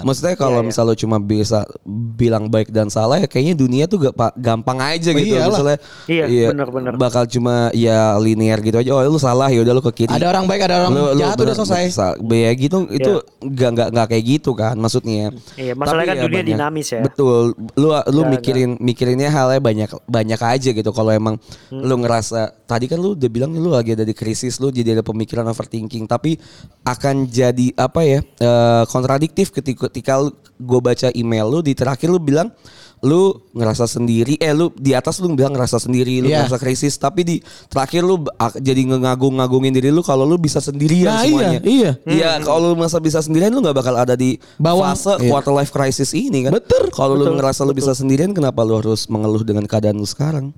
Maksudnya kalau Iya, iya. misalnya lu cuma bisa bilang baik dan salah ya kayaknya dunia tuh gak pa- gampang aja gitu. Iyalah. Misalnya Iya, benar-benar. bakal cuma ya linear gitu aja. Oh lu salah ya udah lu ke kiri. Ada orang baik, ada orang jahat udah bener- selesai. sa- Ya gitu itu nggak nggak nggak kayak gitu kan maksudnya. Iya, masalahnya Tapi kan dunia dinamis ya. Betul. Lu lu Nggak- mikirin mikirinnya halnya banyak banyak aja gitu. Kalau emang Hmm. lu ngerasa tadi kan lu udah bilang lu lagi ada di krisis, lu jadi ada pemikiran overthinking, tapi akan jadi apa ya? eh, kontradiktif ketika ketika gue baca email lu di terakhir lu bilang lu ngerasa sendiri eh lu di atas lu bilang ngerasa sendiri lu Iya. ngerasa krisis tapi di terakhir lu jadi ngagung-ngagungin diri lu kalau lu bisa sendirian Nah, iya, semuanya iya. Iya, kalau lu masa bisa sendirian lu nggak bakal ada di Bawah, fase iya. quarter life crisis ini kan. Betul. Kalau lu Betul, ngerasa lu bisa sendirian kenapa lu harus mengeluh dengan keadaan lu sekarang?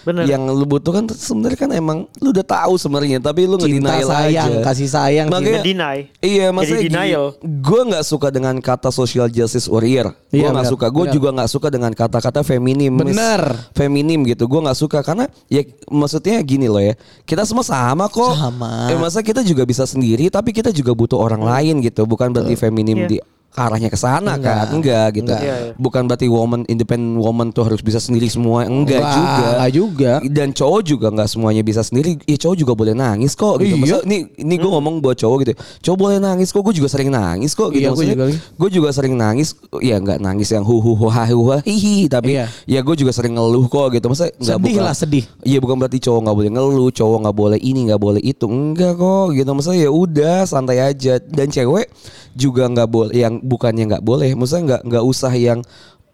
Bener. Yang lu butuhkan tuh sebenarnya kan emang lu udah tahu sebenarnya tapi lu ngedenial sayang, aja. kasih sayang. Makanya- Ngedeny. Iya, Jadi maksudnya denial. Gue nggak suka dengan kata social justice warrior. Gue Iya, nggak suka. Gue juga nggak suka dengan kata-kata feminim. Benar. Feminim gitu. Gue nggak suka karena ya maksudnya gini loh ya. Kita semua sama kok. Sama. Eh, masa kita juga bisa sendiri, tapi kita juga butuh orang lain gitu. Bukan berarti feminim Iya. di ke arahnya ke sana Enggak. kan enggak gitu Enggak. Iya, iya. bukan berarti woman independent woman tuh harus bisa sendiri semua enggak Enggak, juga enggak juga. dan cowok juga nggak semuanya bisa sendiri ya cowok juga boleh nangis kok gitu Iya. Masa, ini ini gue ngomong buat cowok gitu cowok boleh nangis kok gue juga sering nangis kok gitu Iya, gua juga. gue juga sering nangis ya nggak nangis yang hu hu hu ha hu ha hihi tapi Iya. ya gue juga sering ngeluh kok gitu masa nggak Sedih bukan- lah, sedih. Iya bukan berarti cowok nggak boleh ngeluh, cowok nggak boleh ini nggak boleh itu, enggak kok gitu. Maksudnya ya udah santai aja. Dan cewek juga nggak boleh, yang bukannya nggak boleh, maksudnya nggak nggak usah yang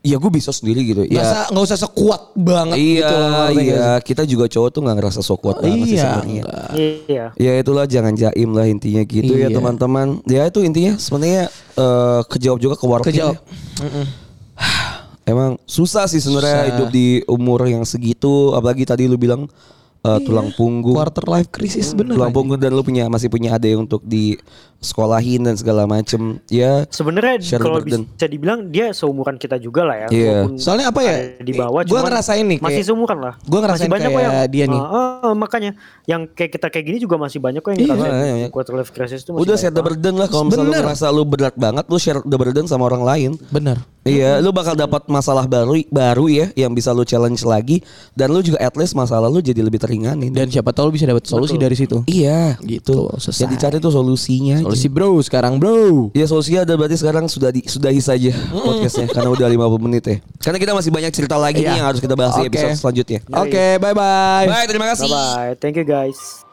ya gue bisa sendiri gitu. Ya usah- nggak usah sekuat banget iya gitu loh. iya kita juga cowok tuh nggak ngerasa so kuat banget sih Iya, sebenarnya. enggak. Iya. Ya itulah jangan jaim lah intinya gitu ya Iya. teman-teman. Ya itu intinya sebenarnya eh, kejawab juga ke warga. Kejawab. Emang susah sih sebenarnya Susah. hidup di umur yang segitu, apalagi tadi lu bilang eh, tulang punggung. Quarter life crisis bener. tulang punggung dan lu punya masih punya ada untuk di sekolahin dan segala macem ya Sebenarnya kalau burden. bisa dibilang dia seumuran kita juga lah ya. Iya. walaupun Soalnya apa ya? Di bawah. Gua cuman ngerasain nih Masih kayak- seumuran lah. gua ngerasain Masih banyak kok kayak yang, dia nih. Ah, ah, makanya yang kayak kita kayak gini juga masih banyak kok yang Iya. ngerasain Iya, iya. quarter life crisis itu masih udah share the burden lah kalau misalnya lu ngerasa lu berat banget lu share the burden sama orang lain Bener. Iya, lu bakal dapat masalah baru baru ya yang bisa lu challenge lagi dan lu juga at least masalah lu jadi lebih teringanin. Dan siapa tahu lu bisa dapat solusi dari situ. iya, Gitu, selesai. Yang dicari tuh solusinya. aja. Solusi bro sekarang bro. Ya solusinya ada berarti sekarang sudah di, sudahi saja podcastnya karena udah 50 menit ya. Karena kita masih banyak cerita lagi Iya. nih yang harus kita bahas di Oke. episode selanjutnya. Oke, bye bye. Bye, terima kasih. Bye bye. Thank you guys.